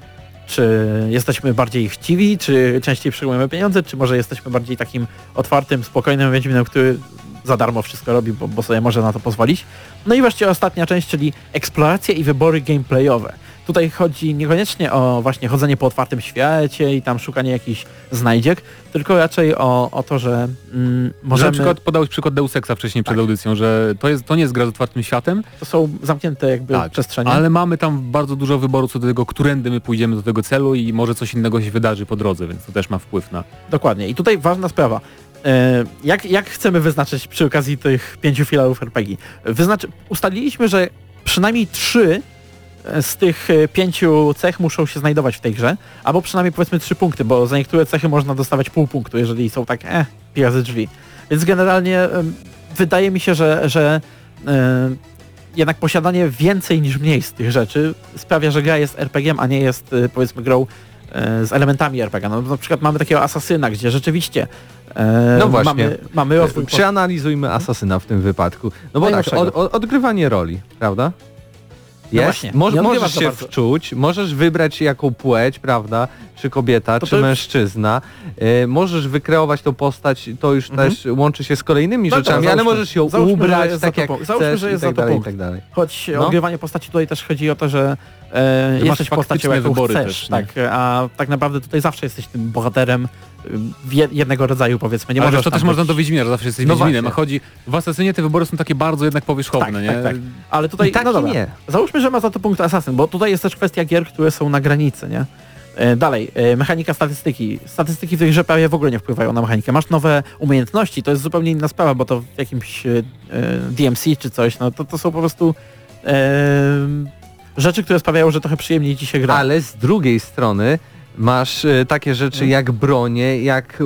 czy jesteśmy bardziej chciwi, czy częściej przyjmujemy pieniądze, czy może jesteśmy bardziej takim otwartym, spokojnym Wiedźminem, który za darmo wszystko robi, bo, bo sobie może na to pozwolić. No i wreszcie ostatnia część, czyli eksploracja i wybory gameplayowe. Tutaj chodzi niekoniecznie o właśnie chodzenie po otwartym świecie i tam szukanie jakichś znajdziek, tylko raczej o, o to, że mm, Może możemy... na przykład podałeś przykład Deus Exa wcześniej przed Tak. audycją, że to, jest, to nie jest gra z otwartym światem, To są zamknięte jakby Tak, przestrzenie. ale mamy tam bardzo dużo wyboru co do tego, którędy my pójdziemy do tego celu i może coś innego się wydarzy po drodze, więc to też ma wpływ na... Dokładnie. I tutaj ważna sprawa. E, Jak, jak chcemy wyznaczyć przy okazji tych pięciu filarów RPG? Wyznaczy, ustaliliśmy, że przynajmniej trzy z tych e, pięciu cech muszą się znajdować w tej grze, albo przynajmniej powiedzmy trzy punkty, bo za niektóre cechy można dostawać pół punktu, jeżeli są tak eh, pijazy drzwi. Więc generalnie wydaje mi się, że, że e, jednak posiadanie więcej niż mniej z tych rzeczy sprawia, że gra jest RPG-iem, a nie jest e, powiedzmy grą z elementami RPG. No, na przykład mamy takiego asasyna, gdzie rzeczywiście No właśnie. mamy, mamy rozwój. Przeanalizujmy asasyna w tym wypadku. No bo tak, Najlepszego. od, od, odgrywanie roli, prawda? Jest, właśnie, Moż, nie możesz się bardzo. wczuć, możesz wybrać jaką płeć, prawda? Czy kobieta, To czy to mężczyzna. E, możesz wykreować tą postać, to już Mhm. też łączy się z kolejnymi No rzeczami, dobra, ale możesz ją załóżmy, ubrać jest tak jak punkt. Załóżmy, chcesz że jest i tak dalej, i tak dalej. Choć No. odgrywanie postaci tutaj też chodzi o to, że e, jesteś postacią, jaką wybory chcesz, też, tak, a tak naprawdę tutaj zawsze jesteś tym bohaterem jednego rodzaju powiedzmy. Nie Ale możesz to też można do Wiedźmina, że zawsze jesteś No Wiedźminem, właśnie. a chodzi... W Asasynie te wybory są takie bardzo jednak powierzchowne, tak, nie? tak, tak. Ale tutaj, tak no dobra, nie. załóżmy, że ma za to punkt Assassin, bo tutaj jest też kwestia gier, które są na granicy, nie? E, Dalej, e, mechanika statystyki. Statystyki w tej grze prawie w ogóle nie wpływają na mechanikę. Masz nowe umiejętności, to jest zupełnie inna sprawa, bo to w jakimś e, DMC czy coś, no to, to są po prostu e, rzeczy, które sprawiają, że trochę przyjemniej ci się gra. Ale z drugiej strony masz e, takie rzeczy jak bronie, jak t-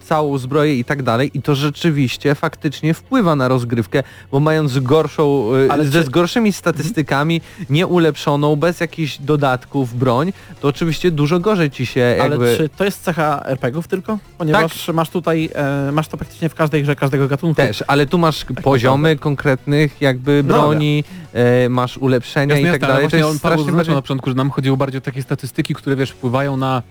całą zbroję i tak dalej i to rzeczywiście faktycznie wpływa na rozgrywkę, bo mając gorszą, e, Ale ze czy- z gorszymi statystykami, nieulepszoną, bez jakichś dodatków broń, to oczywiście dużo gorzej ci się Ale jakby... czy to jest cecha RPGów tylko? Ponieważ masz tutaj, e, masz to praktycznie w każdej grze każdego gatunku. Też, ale tu masz poziomy konkretnych jakby No broni, e, masz ulepszenia Jasne, i tak dalej. To właśnie jest on strasznie na początku, że nam chodziło bardziej o takie statystyki, które wiesz, wpływają na...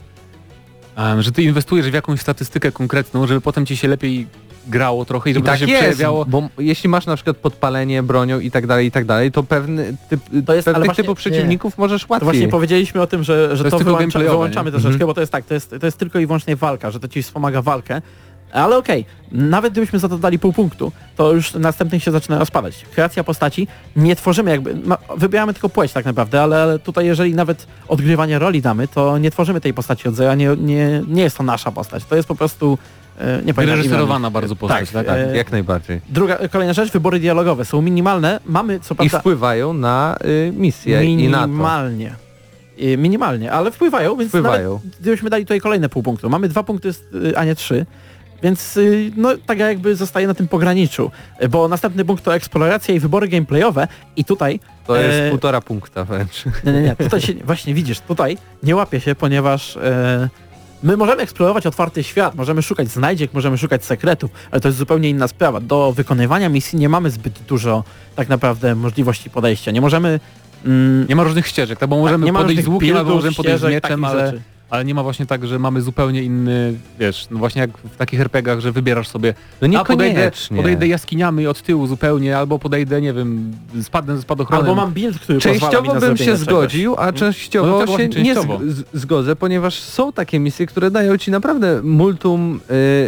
em, że ty inwestujesz w jakąś statystykę konkretną, żeby potem ci się lepiej grało trochę i I żeby tak to się jest, przejawiało. bo jeśli masz na przykład podpalenie bronią i tak dalej, i tak dalej, to pewny typ, To jest- ale pewnych właśnie- typów przeciwników możesz To łatwiej. właśnie powiedzieliśmy o tym, że, że To to, wyłącza, wyłączamy nie? troszeczkę, Mhm. bo to jest tak, to jest, to jest tylko i wyłącznie walka, że to ci wspomaga walkę. Ale okej, nawet gdybyśmy za to dali pół punktu, to już następnych się zaczyna rozpadać. Kreacja postaci, nie tworzymy jakby, wybieramy tylko płeć tak naprawdę, ale, ale tutaj jeżeli nawet odgrywanie roli damy, to nie tworzymy tej postaci od zera, nie, nie, nie jest to nasza postać, to jest po prostu, e, nie pamiętam Wyreżyserowana imienia. bardzo postać, tak? tak, e, jak najbardziej. Druga, kolejna rzecz, wybory dialogowe są minimalne, mamy co I prawda wpływają na y, misję i na to. Minimalnie. Y, Minimalnie, ale wpływają, więc Wpływają. gdybyśmy dali tutaj kolejne pół punktu. Mamy dwa punkty, y, a nie trzy. Więc y, no tak jakby zostaje na tym pograniczu, bo następny punkt to eksploracja i wybory gameplayowe i tutaj, To jest e, półtora punkta wręcz. nie, nie, nie, tutaj się, właśnie widzisz, tutaj nie łapie się, ponieważ e, my możemy eksplorować otwarty świat, możemy szukać znajdziek, możemy szukać sekretów, ale to jest zupełnie inna sprawa. Do wykonywania misji nie mamy zbyt dużo tak naprawdę możliwości podejścia. Nie możemy mm, Nie ma różnych ścieżek, tak? bo możemy nie ma podejść z łukiem, albo możemy podejść z mieczem, ale, rzeczy. Ale nie ma właśnie tak, że mamy zupełnie inny, wiesz, no właśnie jak w takich RPGach, że wybierasz sobie, No a podejdę, podejdę jaskiniami od tyłu zupełnie, albo podejdę, nie wiem, spadnę ze spadochronem. Albo mam build, który Częściowo bym się czegoś. zgodził, a częściowo No tak się właśnie, nie częściowo. z- zgodzę, ponieważ są takie misje, które dają ci naprawdę multum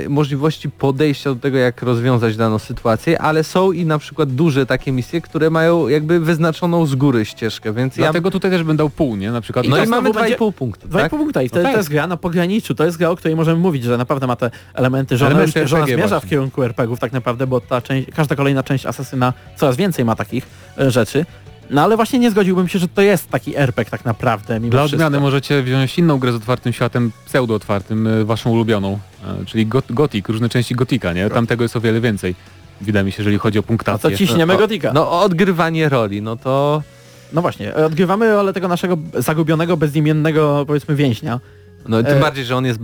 y, możliwości podejścia do tego, jak rozwiązać daną sytuację, ale są i na przykład duże takie misje, które mają jakby wyznaczoną z góry ścieżkę, więc ja... Dlatego tutaj też bym dał pół, nie? Na przykład No i mamy znowu będzie- 2,5 punktu, Dwa i tak? pół punkta i wtedy tak. to jest gra na pograniczu, to jest gra, o której możemy mówić, że naprawdę ma te elementy, że ona, Elementy już, że ona zmierza właśnie. w kierunku RPGów tak naprawdę, bo ta część, każda kolejna część Asasyna coraz więcej ma takich e, rzeczy. No ale właśnie nie zgodziłbym się, że to jest taki RPG tak naprawdę mimo Dla wszystko. odmiany możecie wziąć inną grę z otwartym światem, pseudo-otwartym, y, waszą ulubioną, e, czyli Got- Gothic, różne części Gotika, nie? Tam tego jest o wiele więcej. Wydaje mi się, jeżeli chodzi o A punktację. to ciśniemy Gotika. No. No odgrywanie roli, no to... no właśnie, e, odgrywamy rolę tego naszego zagubionego, bezimiennego powiedzmy więźnia, No tym E, bardziej, że on jest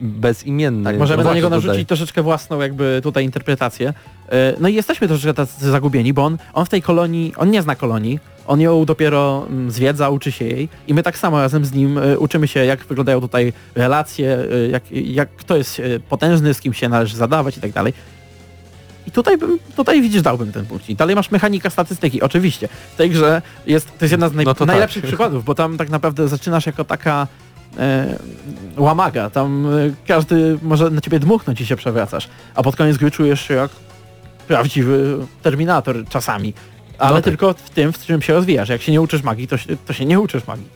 bezimienny. Tak, możemy No na niego narzucić tutaj. troszeczkę własną jakby tutaj interpretację. E, No i jesteśmy troszeczkę tacy zagubieni, bo on, on w tej kolonii, on nie zna kolonii, on ją dopiero mm, zwiedza, uczy się jej i my tak samo razem z nim uczymy się, jak wyglądają tutaj relacje, jak, jak kto jest potężny, z kim się należy zadawać i tak dalej. I tutaj bym, tutaj widzisz, dałbym ten punkt. I dalej masz mechanika statystyki, oczywiście. W tej grze jest, to jest jedna z naj, No tak. najlepszych przykładów, bo tam tak naprawdę zaczynasz jako taka e, łamaga, tam e, każdy może na ciebie dmuchnąć i się przewracasz, a pod koniec gry czujesz się jak prawdziwy Terminator czasami. Ale No tak. tylko w tym, w czym się rozwijasz. Jak się nie uczysz magii, to się, to się nie uczysz magii.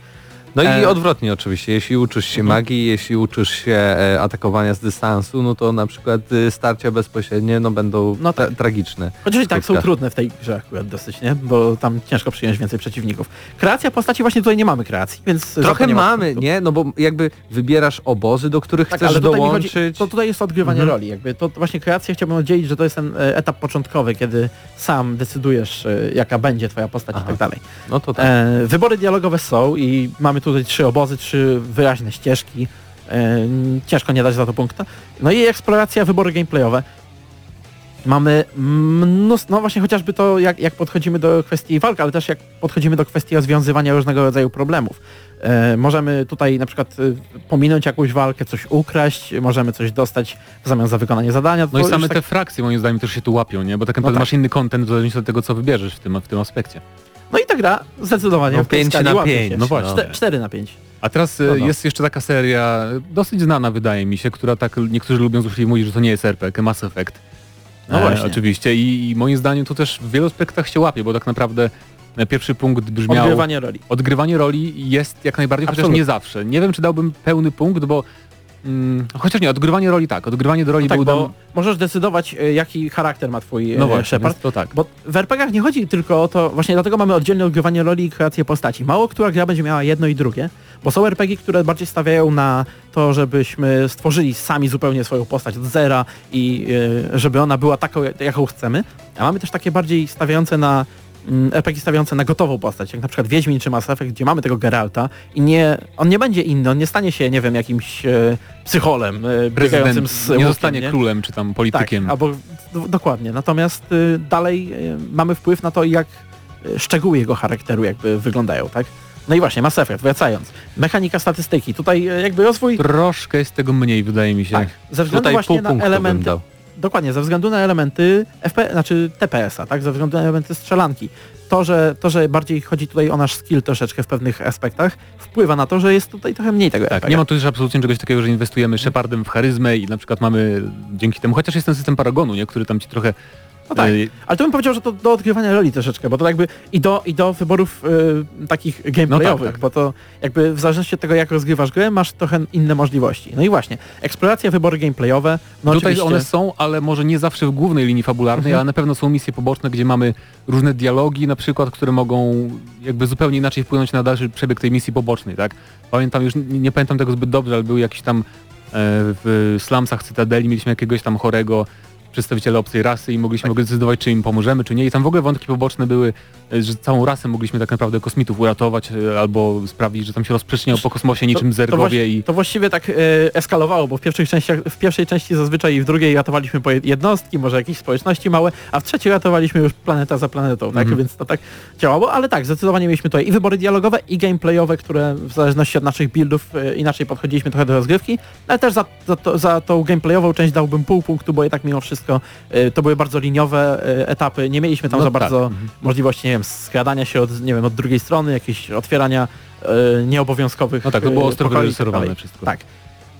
No i E, odwrotnie oczywiście, jeśli uczysz się magii, jeśli uczysz się e, atakowania z dystansu, no to na przykład e, starcia bezpośrednie no będą No tak. tra- tragiczne. Chociaż i tak są trudne w tej grze akurat dosyć, nie? Bo tam ciężko przyjąć więcej przeciwników. Kreacja postaci właśnie tutaj nie mamy kreacji, więc... Trochę nie ma mamy, nie? No bo jakby wybierasz obozy, do których Tak, chcesz mi chodzi, dołączyć. to tutaj jest odgrywanie Mhm. roli. Jakby to, właśnie kreację chciałbym oddzielić, że to jest ten e, etap początkowy, kiedy sam decydujesz, jaka będzie twoja postać i Aha. tak dalej. No to tak. E, wybory dialogowe są i mamy tutaj trzy obozy, trzy wyraźne ścieżki. E, ciężko nie dać za to punkta. No i eksploracja, wybory gameplayowe. Mamy mnóstwo, no właśnie chociażby to, jak, jak podchodzimy do kwestii walk, ale też jak podchodzimy do kwestii rozwiązywania różnego rodzaju problemów. E, możemy tutaj na przykład e, pominąć jakąś walkę, coś ukraść, możemy coś dostać w zamian za wykonanie zadania. No i same już te tak, frakcje moim zdaniem też się tu łapią, nie? Bo tak naprawdę tak. masz inny content w zależności od tego, co wybierzesz w tym, w tym aspekcie. No i ta gra zdecydowanie No w tej pięć skali na łapie pięć, się. no właśnie. Czte- 4 na 5. A teraz e, No, no. jest jeszcze taka seria, dosyć znana wydaje mi się, która tak niektórzy lubią złośliwie mówić, że to nie jest RPG, Mass Effect. No właśnie. Oczywiście I, i moim zdaniem tu też w wielu aspektach się łapie, bo tak naprawdę e, pierwszy punkt brzmiał... Odgrywanie roli. Odgrywanie roli jest jak najbardziej, chociaż Absolutnie. nie zawsze. Nie wiem, czy dałbym pełny punkt, bo... Mm, chociaż nie, odgrywanie roli tak, odgrywanie do roli No tak, był bo możesz decydować, e, jaki charakter ma twój No no właśnie, Shepard. to tak. Bo w RPGach nie chodzi tylko o to, właśnie dlatego mamy oddzielne odgrywanie roli i kreację postaci. Mało która gra będzie miała jedno i drugie, bo są RPG, które bardziej stawiają na to, żebyśmy stworzyli sami zupełnie swoją postać od zera i e, żeby ona była taką, jaką chcemy. A mamy też takie bardziej stawiające na RPG stawiające na gotową postać, jak na przykład Wiedźmin czy Mass Effect, gdzie mamy tego Geralta i nie, on nie będzie inny, on nie stanie się, nie wiem, jakimś e, psycholem e, biegającym z nie zostanie nie? królem czy tam politykiem. Tak, albo dokładnie. Natomiast y, dalej y, mamy wpływ na to, jak y, szczegóły jego charakteru jakby wyglądają, tak? No i właśnie, Mass Effect, wracając. Mechanika statystyki. Tutaj y, jakby rozwój... Troszkę jest tego mniej, wydaje mi się. Tak, ze względu Tutaj właśnie na elementy... Dokładnie, ze względu na elementy FP, znaczy TPS-a, tak? Ze względu na elementy strzelanki. To że, to, że bardziej chodzi tutaj o nasz skill troszeczkę w pewnych aspektach, wpływa na to, że jest tutaj trochę mniej tego Tak, nie ma tu też absolutnie czegoś takiego, że inwestujemy Shepardem w charyzmę i na przykład mamy dzięki temu, chociaż jest ten system Paragonu, nie, który tam ci trochę... No tak. e, Ale to bym powiedział, że to do odgrywania roli troszeczkę, bo to jakby i do, i do wyborów y, takich gameplayowych, tak. bo to jakby w zależności od tego, jak rozgrywasz grę, masz trochę inne możliwości. No i właśnie, eksploracja, wybory gameplayowe, no Tutaj oczywiście... one są, ale może nie zawsze w głównej linii fabularnej, Mhm. ale na pewno są misje poboczne, gdzie mamy różne dialogi na przykład, które mogą jakby zupełnie inaczej wpłynąć na dalszy przebieg tej misji pobocznej, tak? Pamiętam już, nie, nie pamiętam tego zbyt dobrze, ale był jakiś tam e, w slumsach Cytadeli, mieliśmy jakiegoś tam chorego przedstawiciela obcej rasy i mogliśmy Tak. decydować, czy im pomożemy, czy nie. I tam w ogóle wątki poboczne były, e, że całą rasę mogliśmy tak naprawdę kosmitów uratować e, albo sprawić, że tam się rozprzestrzeniał po kosmosie niczym to, zergowie właści- i... to właściwie tak e, eskalowało, bo w pierwszych częściach, w pierwszej części zazwyczaj i w drugiej ratowaliśmy po jednostki, może jakieś społeczności małe, a w trzeciej ratowaliśmy już planeta za planetą, tak? Mhm. Więc to tak działało, ale tak, zdecydowanie mieliśmy tutaj i wybory dialogowe, i gameplayowe, które w zależności od naszych buildów e, inaczej podchodziliśmy trochę do rozgrywki, ale też za, za, to, za tą gameplayową część dałbym pół punktu, bo jednak mimo wszystko e, to były bardzo liniowe e, etapy, nie mieliśmy tam No za tak, bardzo mhm. możliwości, nie wiem, skradania się od, nie wiem, od drugiej strony, jakieś otwierania e, nieobowiązkowych No tak, to było ostro tak wyreżyserowane dalej. wszystko. Tak.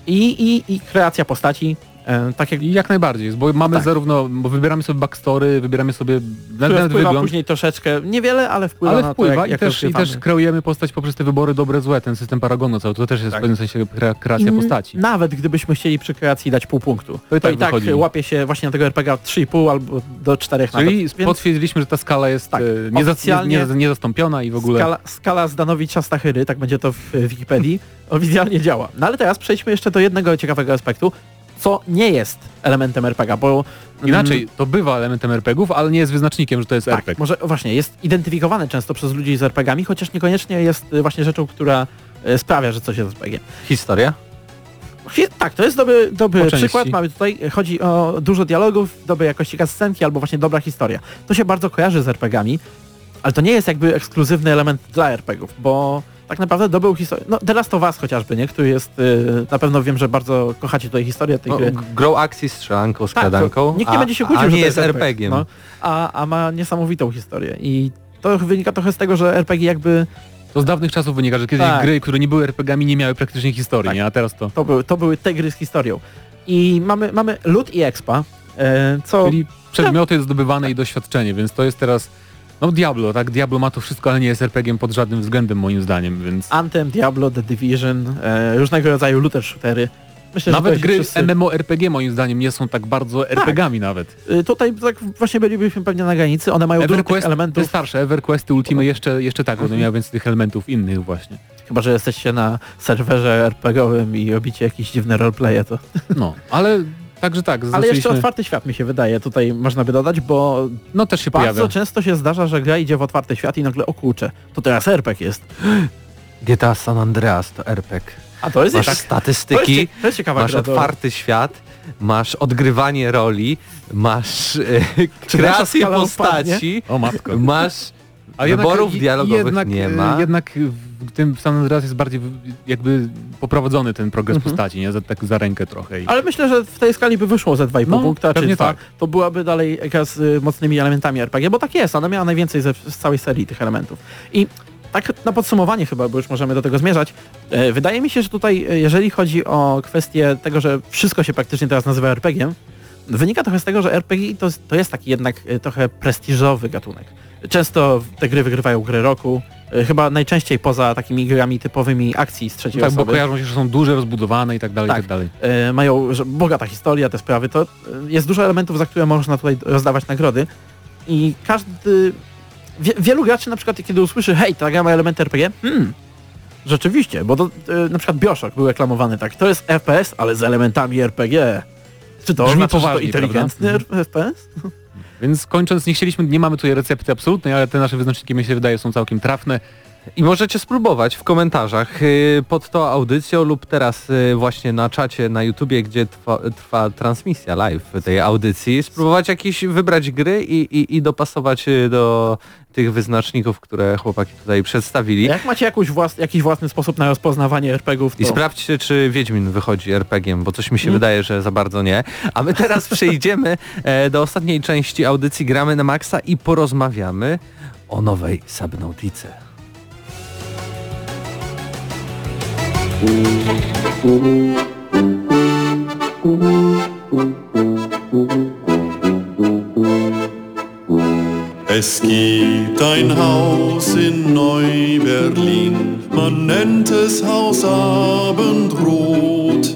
I, i, I kreacja postaci, tak jak jak najbardziej, bo mamy tak. zarówno, bo wybieramy sobie backstory, wybieramy sobie które nawet wpływa wygląd, później troszeczkę, niewiele, ale wpływa ale na wpływa to, jak, i, jak też, i też kreujemy postać poprzez te wybory dobre, złe, ten system Paragonu cały, to też jest Tak. w pewnym sensie kre- kreacja I postaci. Nawet gdybyśmy chcieli przy kreacji dać pół punktu, To i tak i tak łapie się właśnie na tego RPG 3,5 albo do 4 Czyli nawet. Więc potwierdziliśmy, że ta skala jest Tak, e, nieza, oficjalnie- nie, nie, niezastąpiona i w ogóle... skala, skala Zdanowicza Stachyry, tak będzie to w w Wikipedii, [laughs] oficjalnie działa. No ale teraz przejdźmy jeszcze do jednego ciekawego aspektu, co nie jest elementem RPG, bo... mm, Inaczej, to bywa elementem RPGów, ale nie jest wyznacznikiem, że to jest Tak, RPG. może właśnie jest identyfikowane często przez ludzi z RPGami, chociaż niekoniecznie jest y, właśnie rzeczą, która y, sprawia, że coś jest RPG. Historia? Hi- Tak, to jest dobry, dobry przykład. Mamy tutaj, chodzi o dużo dialogów, dobrej jakości scenki albo właśnie dobra historia. To się bardzo kojarzy z RPG-ami, ale to nie jest jakby ekskluzywny element dla RPG-ów, bo tak naprawdę dobrą historię, no The Last of Us chociażby, nie? Który jest, y, na pewno wiem, że bardzo kochacie tutaj historię tej No, gry. grow akcji strzelanką, Tak, skradanką, nikt nie a, będzie się kłócił, a że nie jest RPG-iem. No, a, a ma niesamowitą historię i to wynika trochę z tego, że RPG jakby To z dawnych czasów wynika, że kiedyś Tak. gry, które nie były RPG-ami nie miały praktycznie historii, Tak. nie? A teraz to... to były, to były te gry z historią. I mamy, mamy loot i expa, e, co... Czyli przedmioty zdobywane i doświadczenie, więc to jest teraz... No Diablo, tak? Diablo ma to wszystko, ale nie jest RPG-iem pod żadnym względem moim zdaniem, więc... Anthem, Diablo, The Division, e, różnego rodzaju looter shootery. Myślę, że Nawet gry wszyscy- MMORPG moim zdaniem nie są tak bardzo RPG-ami nawet. Y, Tutaj tak właśnie bylibyśmy pewnie na granicy, one mają dużo tych EverQuest, te elementów, starsze, EverQuesty, Ultimate jeszcze, jeszcze tak, one miały więcej tych elementów innych właśnie. chyba że jesteście na serwerze RPG-owym i robicie jakieś dziwne roleplaye, to... No, ale także tak, Ale jeszcze zaczęliśmy... otwarty świat mi się wydaje, tutaj można by dodać, bo No też się bardzo pojawia. często się zdarza, że gra idzie w otwarty świat i nagle o kurczę, to teraz RPG jest. [gasps] GTA San Andreas to RPG. A to jest Masz jeszcze... To jest, statystyki, to jest ciekawa masz gra otwarty świat, masz odgrywanie roli, masz e, kreację postaci, O matko. masz A jednak- wyborów i- dialogowych jednak, nie e, ma. Jednak w tym San Andreas jest bardziej jakby poprowadzony ten progres Mhm. postaci, nie? Za, tak za rękę trochę. I... Ale myślę, że w tej skali by wyszło ze 2,5 No, punkta, czy pewnie 2. tak. To byłaby dalej gra z y, mocnymi elementami RPG, bo tak jest, ona miała najwięcej ze, z całej serii tych elementów. I tak na podsumowanie chyba, bo już możemy do tego zmierzać, e, wydaje mi się, że tutaj, e, jeżeli chodzi o kwestię tego, że wszystko się praktycznie teraz nazywa RPG-iem, wynika trochę z tego, że RPG to, to jest taki jednak trochę prestiżowy gatunek. Często te gry wygrywają gry roku, e, chyba najczęściej poza takimi grami typowymi akcji z trzeciej tak, bo osoby. kojarzą się, że są duże, rozbudowane i tak dalej, i Tak. tak dalej. e, mają że bogata historia, te sprawy, to e, jest dużo elementów, za które można tutaj rozdawać nagrody i każdy, wie, wielu graczy na przykład kiedy usłyszy, hej, ta gra ma elementy RPG, hmm, rzeczywiście, bo to, na przykład Bioshock był reklamowany tak, to jest FPS, ale z elementami RPG. Czy to Brzmi oznacza, że to poważnie, inteligentny prawda? FPS? Więc kończąc, nie chcieliśmy, nie mamy tutaj recepty absolutnej, ale te nasze wyznaczniki mi się wydaje są całkiem trafne. I możecie spróbować w komentarzach y, pod tą audycją lub teraz y, właśnie na czacie na YouTubie, gdzie trwa, trwa transmisja live tej audycji, spróbować jakieś, wybrać gry i, i, i dopasować y, do tych wyznaczników, które chłopaki tutaj przedstawili. Jak macie włas, jakiś własny sposób na rozpoznawanie RPGów, to... I sprawdźcie, czy Wiedźmin wychodzi RPG-iem, bo coś mi się Mm. wydaje, że za bardzo nie. A my teraz przejdziemy e, do ostatniej części audycji Gramy na Maxa i porozmawiamy o nowej Subnautice. Es gibt ein Haus in Neu-Berlin, man nennt es Haus Abendrot.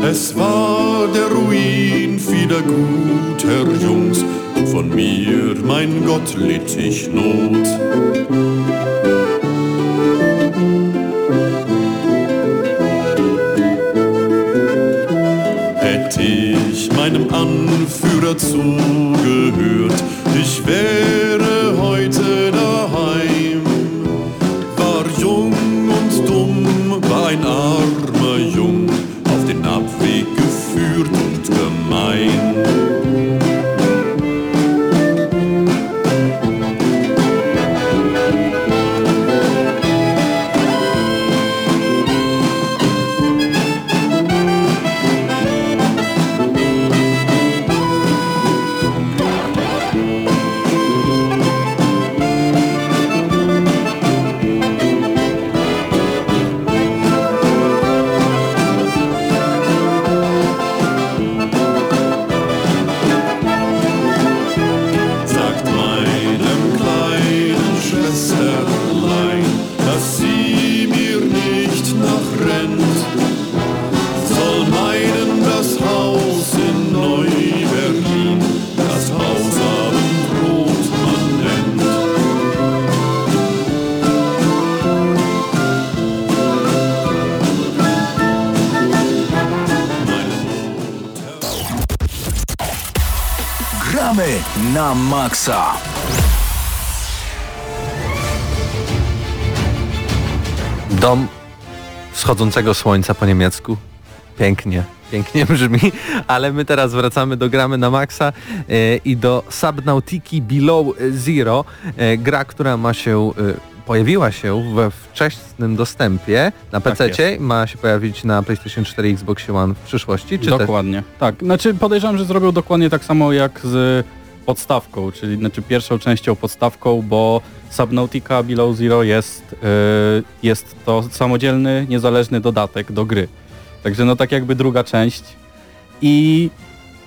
Es war der Ruin vieler guter Jungs, von mir, mein Gott, litt ich Not. Hätte ich meinem Anführer zugehört, Dom wschodzącego słońca po niemiecku. Pięknie, pięknie [laughs] brzmi, ale my teraz wracamy do gramy na maksa e, i do Subnautiki Below Zero, e, gra, która ma się, e, pojawiła się we wczesnym dostępie na Tak PC, ma się pojawić na PlayStation 4 i Xbox One w przyszłości, czy. Dokładnie, tak. Znaczy podejrzewam, że zrobią dokładnie tak samo jak z podstawką, czyli znaczy pierwszą częścią podstawką, bo Subnautica Below Zero jest, yy, jest to samodzielny, niezależny dodatek do gry. Także no tak jakby druga część i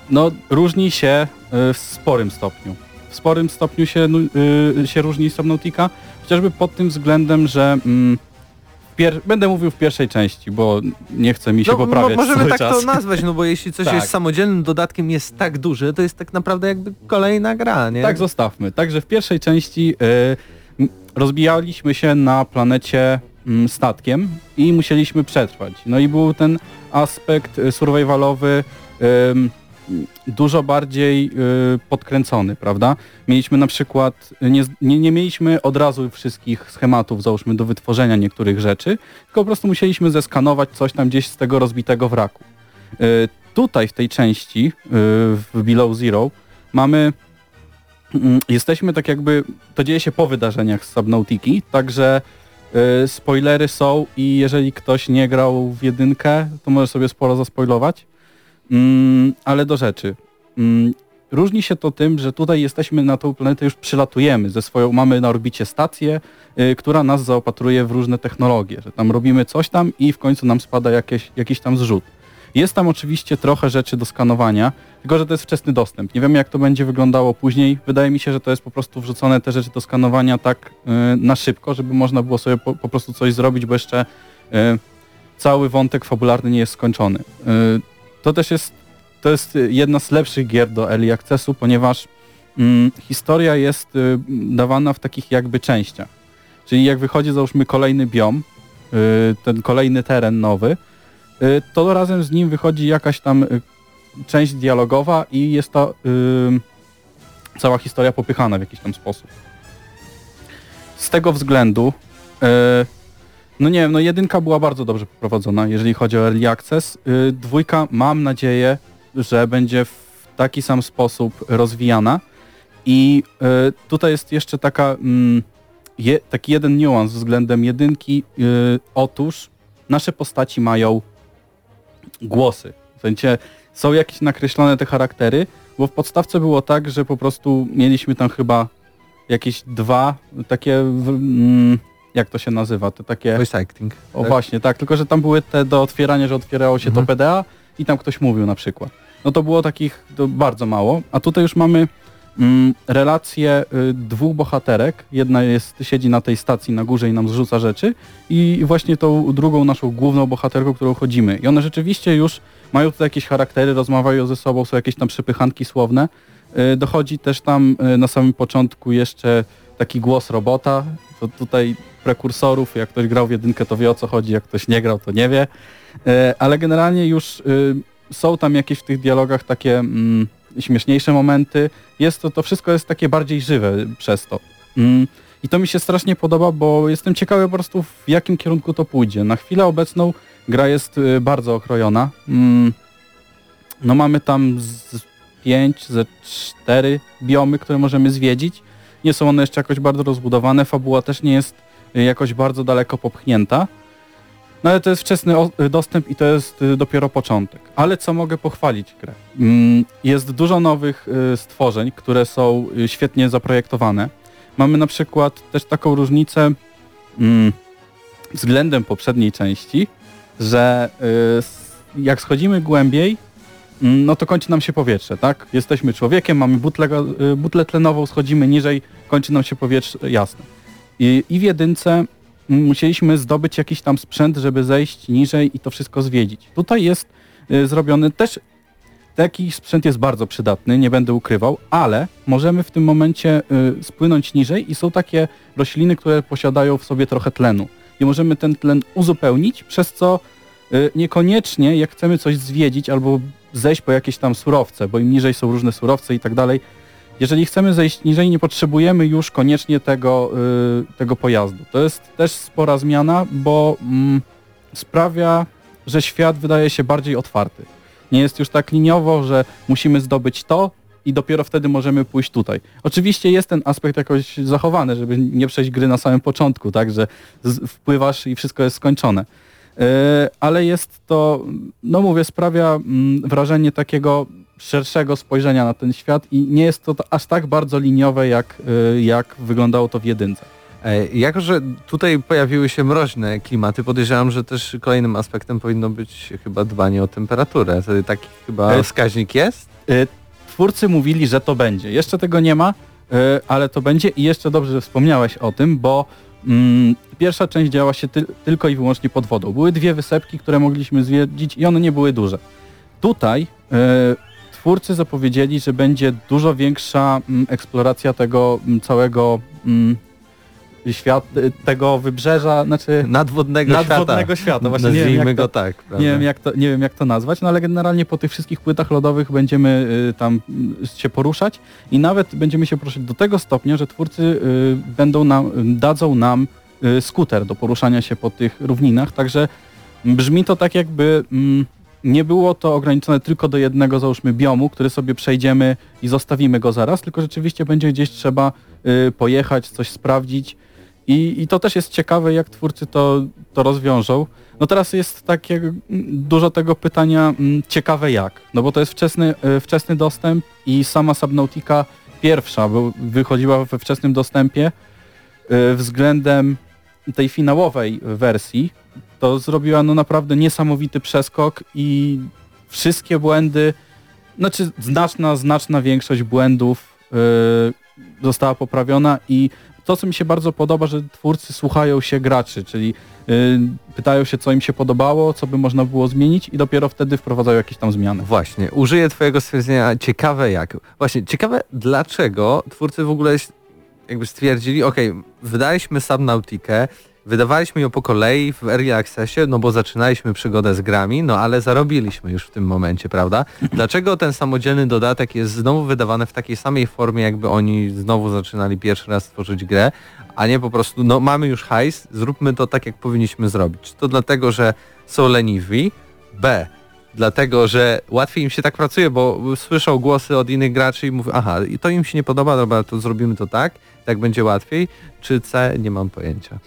no różni się yy, w sporym stopniu. W sporym stopniu się, yy, się różni Subnautica, chociażby pod tym względem, że mm, pier- będę mówił w pierwszej części, bo nie chce mi się No, poprawiać możemy tak czas. to nazwać, no bo jeśli coś [laughs] Tak. jest samodzielnym dodatkiem jest tak duży, to jest tak naprawdę jakby kolejna gra, nie? Tak, zostawmy. Także w pierwszej części y, m, rozbijaliśmy się na planecie mm, statkiem i musieliśmy przetrwać. No i był ten aspekt y, survivalowy ym, dużo bardziej y, podkręcony, prawda? Mieliśmy na przykład, y, nie, nie, nie mieliśmy od razu wszystkich schematów, załóżmy, do wytworzenia niektórych rzeczy, tylko po prostu musieliśmy zeskanować coś tam gdzieś z tego rozbitego wraku. Y, tutaj w tej części, w Below Zero, mamy Mm, jesteśmy tak jakby, to dzieje się po wydarzeniach z Subnautiki, także spoilery są i jeżeli ktoś nie grał w jedynkę, to może sobie sporo zaspoilować. Mm, ale do rzeczy. Mm, różni się to tym, że tutaj jesteśmy na tą planetę, już przylatujemy ze swoją, mamy na orbicie stację, y, która nas zaopatruje w różne technologie, że tam robimy coś tam i w końcu nam spada jakieś, jakiś tam zrzut. Jest tam oczywiście trochę rzeczy do skanowania, tylko że to jest wczesny dostęp. Nie wiemy jak to będzie wyglądało później. Wydaje mi się, że to jest po prostu wrzucone te rzeczy do skanowania tak y, na szybko, żeby można było sobie po, po prostu coś zrobić, bo jeszcze y, cały wątek fabularny nie jest skończony. Y, to też jest, to jest jedna z lepszych gier do Early Accessu, ponieważ mm, historia jest y, dawana w takich jakby częściach. Czyli jak wychodzi załóżmy kolejny biom, y, ten kolejny teren nowy, y, to razem z nim wychodzi jakaś tam y, część dialogowa i jest y, cała historia popychana w jakiś tam sposób. Z tego względu, y, no nie wiem, no jedynka była bardzo dobrze poprowadzona, jeżeli chodzi o Early Access. Y, dwójka mam nadzieję, że będzie w taki sam sposób rozwijana i y, tutaj jest jeszcze taka, mm, taki jeden niuans względem jedynki. Y, otóż nasze postaci mają głosy. W sensie są jakieś nakreślone te charaktery, bo w podstawce było tak, że po prostu mieliśmy tam chyba jakieś dwa takie, mm, jak to się nazywa, te takie... Voice acting. O tak? właśnie, tak, tylko że tam były te do otwierania, że otwierało się Mhm. to PDA i tam ktoś mówił na przykład. No to było takich bardzo mało, a tutaj już mamy mm, relacje y, dwóch bohaterek. Jedna jest, siedzi na tej stacji na górze i nam zrzuca rzeczy i właśnie tą drugą naszą główną bohaterką, którą chodzimy. I one rzeczywiście już mają tutaj jakieś charaktery, rozmawiają ze sobą, są jakieś tam przepychanki słowne. Y, dochodzi też tam y, na samym początku jeszcze taki głos robota. To tutaj prekursorów, jak ktoś grał w jedynkę, to wie o co chodzi, jak ktoś nie grał, to nie wie. E, Ale generalnie już y, są tam jakieś w tych dialogach takie mm, śmieszniejsze momenty. Jest to, to wszystko jest takie bardziej żywe przez to. Mm, I to mi się strasznie podoba, bo jestem ciekawy po prostu w jakim kierunku to pójdzie. Na chwilę obecną gra jest y, bardzo okrojona. Mm, No mamy tam z 5, ze 4 biomy, które możemy zwiedzić. Nie są one jeszcze jakoś bardzo rozbudowane, fabuła też nie jest y, jakoś bardzo daleko popchnięta. No ale to jest wczesny y, dostęp i to jest y, dopiero początek. Ale co mogę pochwalić grę? Mm, Jest dużo nowych stworzeń, które są świetnie zaprojektowane. Mamy na przykład też taką różnicę mm, względem poprzedniej części, że jak schodzimy głębiej, no to kończy nam się powietrze, tak? Jesteśmy człowiekiem, mamy butlę, y, butlę tlenową, schodzimy niżej, kończy nam się powietrze, jasne. I, i w jedynce mm, musieliśmy zdobyć jakiś tam sprzęt, żeby zejść niżej i to wszystko zwiedzić. Tutaj jest y, zrobiony też taki sprzęt jest bardzo przydatny, nie będę ukrywał, ale możemy w tym momencie y, spłynąć niżej i są takie rośliny, które posiadają w sobie trochę tlenu. I możemy ten tlen uzupełnić, przez co niekoniecznie jak chcemy coś zwiedzić albo zejść po jakieś tam surowce, bo im niżej są różne surowce i tak dalej, jeżeli chcemy zejść niżej, nie potrzebujemy już koniecznie tego, y, tego pojazdu. To jest też spora zmiana, bo mm, sprawia, że świat wydaje się bardziej otwarty. Nie jest już tak liniowo, że musimy zdobyć to i dopiero wtedy możemy pójść tutaj. Oczywiście jest ten aspekt jakoś zachowany, żeby nie przejść gry na samym początku, tak, że wpływasz i wszystko jest skończone. E, ale jest to, no mówię, sprawia mm, wrażenie takiego szerszego spojrzenia na ten świat i nie jest to aż tak bardzo liniowe, jak, e, jak wyglądało to w jedynce. E, Jako, że tutaj pojawiły się mroźne klimaty, podejrzewam, że też kolejnym aspektem powinno być chyba dbanie o temperaturę. To Taki chyba wskaźnik jest? Twórcy mówili, że to będzie. Jeszcze tego nie ma, ale to będzie i jeszcze dobrze, że wspomniałeś o tym, bo mm, pierwsza część działa się ty tylko i wyłącznie pod wodą. Były dwie wysepki, które mogliśmy zwiedzić i one nie były duże. Tutaj e, twórcy zapowiedzieli, że będzie dużo większa mm, eksploracja tego mm, całego mm, świat, e, tego wybrzeża, znaczy Nadwodnego, nadwodnego świata. świata. Właśnie nie wiem, Nazwijmy jak to, go tak. Prawda? nie wiem, jak to, nie wiem jak to nazwać, no ale generalnie po tych wszystkich płytach lodowych będziemy y, tam y, się poruszać i nawet będziemy się poruszać do tego stopnia, że twórcy y, będą nam, dadzą nam skuter do poruszania się po tych równinach, także brzmi to tak jakby mm, nie było to ograniczone tylko do jednego załóżmy biomu, który sobie przejdziemy i zostawimy go zaraz, tylko rzeczywiście będzie gdzieś trzeba y, pojechać, coś sprawdzić i, I to też jest ciekawe, jak twórcy to, to rozwiążą. No teraz jest takie mm, dużo tego pytania mm, ciekawe jak, no bo to jest wczesny, y, wczesny dostęp i sama Subnautica pierwsza bo wychodziła we wczesnym dostępie y, względem tej finałowej wersji, to zrobiła no naprawdę niesamowity przeskok i wszystkie błędy, znaczy znaczna, znaczna większość błędów y, została poprawiona i to, co mi się bardzo podoba, że twórcy słuchają się graczy, czyli y, pytają się, co im się podobało, co by można było zmienić i dopiero wtedy wprowadzają jakieś tam zmiany. Właśnie, użyję twojego stwierdzenia ciekawe jak. Właśnie, ciekawe dlaczego twórcy w ogóle jakby stwierdzili, ok, wydaliśmy Subnautikę, wydawaliśmy ją po kolei w Early Accessie, no bo zaczynaliśmy przygodę z grami, no ale zarobiliśmy już w tym momencie, prawda? Dlaczego ten samodzielny dodatek jest znowu wydawany w takiej samej formie, jakby oni znowu zaczynali pierwszy raz tworzyć grę, a nie po prostu, no mamy już hajs, zróbmy to tak, jak powinniśmy zrobić. To dlatego, że są leniwi? B. Dlatego, że łatwiej im się tak pracuje, bo słyszą głosy od innych graczy i mówią, aha, i to im się nie podoba, dobra, to zrobimy to tak, tak będzie łatwiej. Czy C? Nie mam pojęcia.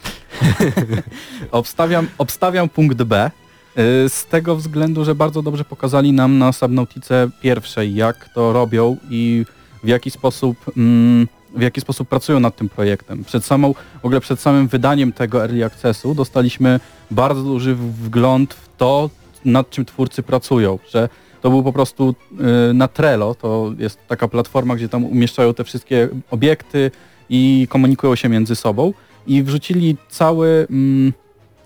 [laughs] Obstawiam, obstawiam punkt B y, z tego względu, że bardzo dobrze pokazali nam na Subnautice pierwszej, jak to robią i w jaki sposób mm, w jaki sposób pracują nad tym projektem. Przed samą, w ogóle przed samym wydaniem tego Early Accessu dostaliśmy bardzo duży wgląd w to, nad czym twórcy pracują, że to był po prostu y, na Trello, to jest taka platforma, gdzie tam umieszczają te wszystkie obiekty i komunikują się między sobą i wrzucili cały, mm,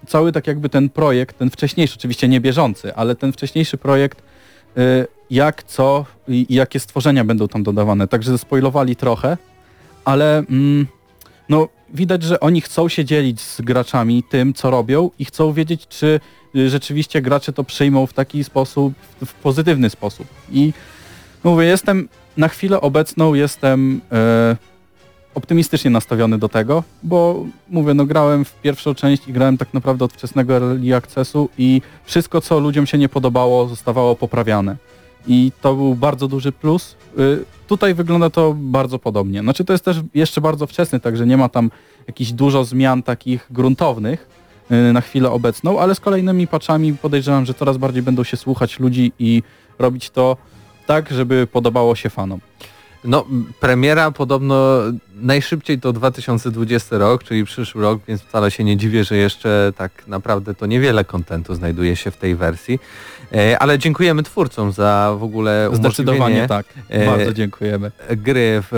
cały tak jakby ten projekt, ten wcześniejszy, oczywiście nie bieżący, ale ten wcześniejszy projekt, y, jak co i, jakie stworzenia będą tam dodawane. Także zaspoilowali trochę, ale mm, no widać, że oni chcą się dzielić z graczami tym, co robią i chcą wiedzieć, czy y, rzeczywiście gracze to przyjmą w taki sposób, w, pozytywny sposób. I no mówię, jestem na chwilę obecną, jestem e, optymistycznie nastawiony do tego, bo mówię, no grałem w pierwszą część i grałem tak naprawdę od wczesnego early accessu i wszystko, co ludziom się nie podobało, zostawało poprawiane. I to był bardzo duży plus. Y, Tutaj wygląda to bardzo podobnie. Znaczy to jest też jeszcze bardzo wczesny, także nie ma tam jakichś dużo zmian takich gruntownych y, na chwilę obecną, ale z kolejnymi patchami podejrzewam, że coraz bardziej będą się słuchać ludzi i robić to tak, żeby podobało się fanom. No, premiera podobno najszybciej to 2020 rok, czyli przyszły rok, więc wcale się nie dziwię, że jeszcze tak naprawdę to niewiele kontentu znajduje się w tej wersji. E, ale dziękujemy twórcom za w ogóle Zdecydowanie tak. e, Bardzo dziękujemy. gry w,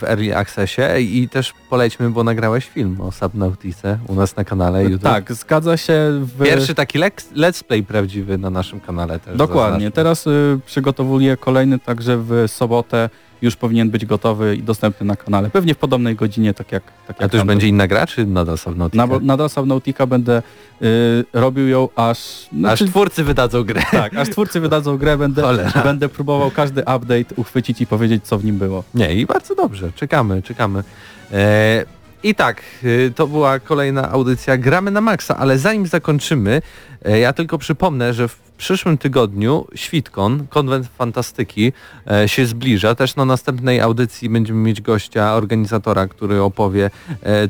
w Early Accessie i też polećmy, bo nagrałeś film o Subnautice u nas na kanale YouTube. Tak, zgadza się. W... Pierwszy taki let's play prawdziwy na naszym kanale też. Dokładnie. zaznaczmy. Teraz y, przygotowuję kolejny, także w sobotę już powinien być gotowy i dostępny na kanale. Pewnie w podobnej godzinie, tak jak tak A jak to już będzie inna gra, czy nadal Subnautica? Na, nadal Subnautica będę y, robił ją aż... Aż znaczy- twórcy wydadzą grę. Tak, aż twórcy wydadzą grę, będę, Cholera. będę próbował każdy update uchwycić i powiedzieć, co w nim było. Nie, i bardzo dobrze. Czekamy, czekamy. E, I tak, y, to była kolejna audycja Gramy na Maxa, ale zanim zakończymy, e, ja tylko przypomnę, że w przyszłym tygodniu Świtkon, konwent fantastyki e, się zbliża. Też na następnej audycji będziemy mieć gościa, organizatora, który opowie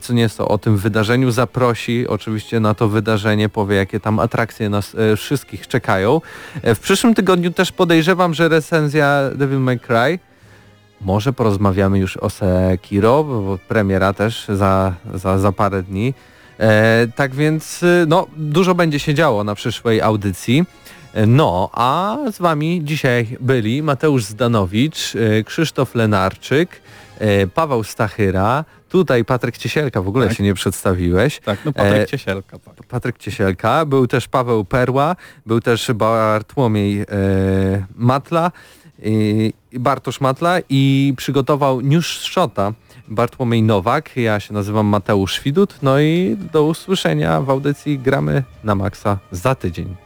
co nieco o tym wydarzeniu, zaprosi oczywiście na to wydarzenie, powie jakie tam atrakcje nas wszystkich czekają. W przyszłym tygodniu też podejrzewam, że recenzja Devil May Cry może porozmawiamy już o Sekiro, bo premiera też za, za, za parę dni. E, tak więc y, no, dużo będzie się działo na przyszłej audycji. E, No, a z Wami dzisiaj byli Mateusz Zdanowicz, e, Krzysztof Lenarczyk, e, Paweł Stachyra, tutaj Patryk Ciesielka, w ogóle Tak. się nie przedstawiłeś. Tak, no Patryk E, Ciesielka. Tak. Patryk Ciesielka, był też Paweł Perła, był też Bartłomiej e, Matla, Bartosz Matla i przygotował News Shota Bartłomiej Nowak, ja się nazywam Mateusz Widut, no i do usłyszenia w audycji Gramy na Maxa za tydzień.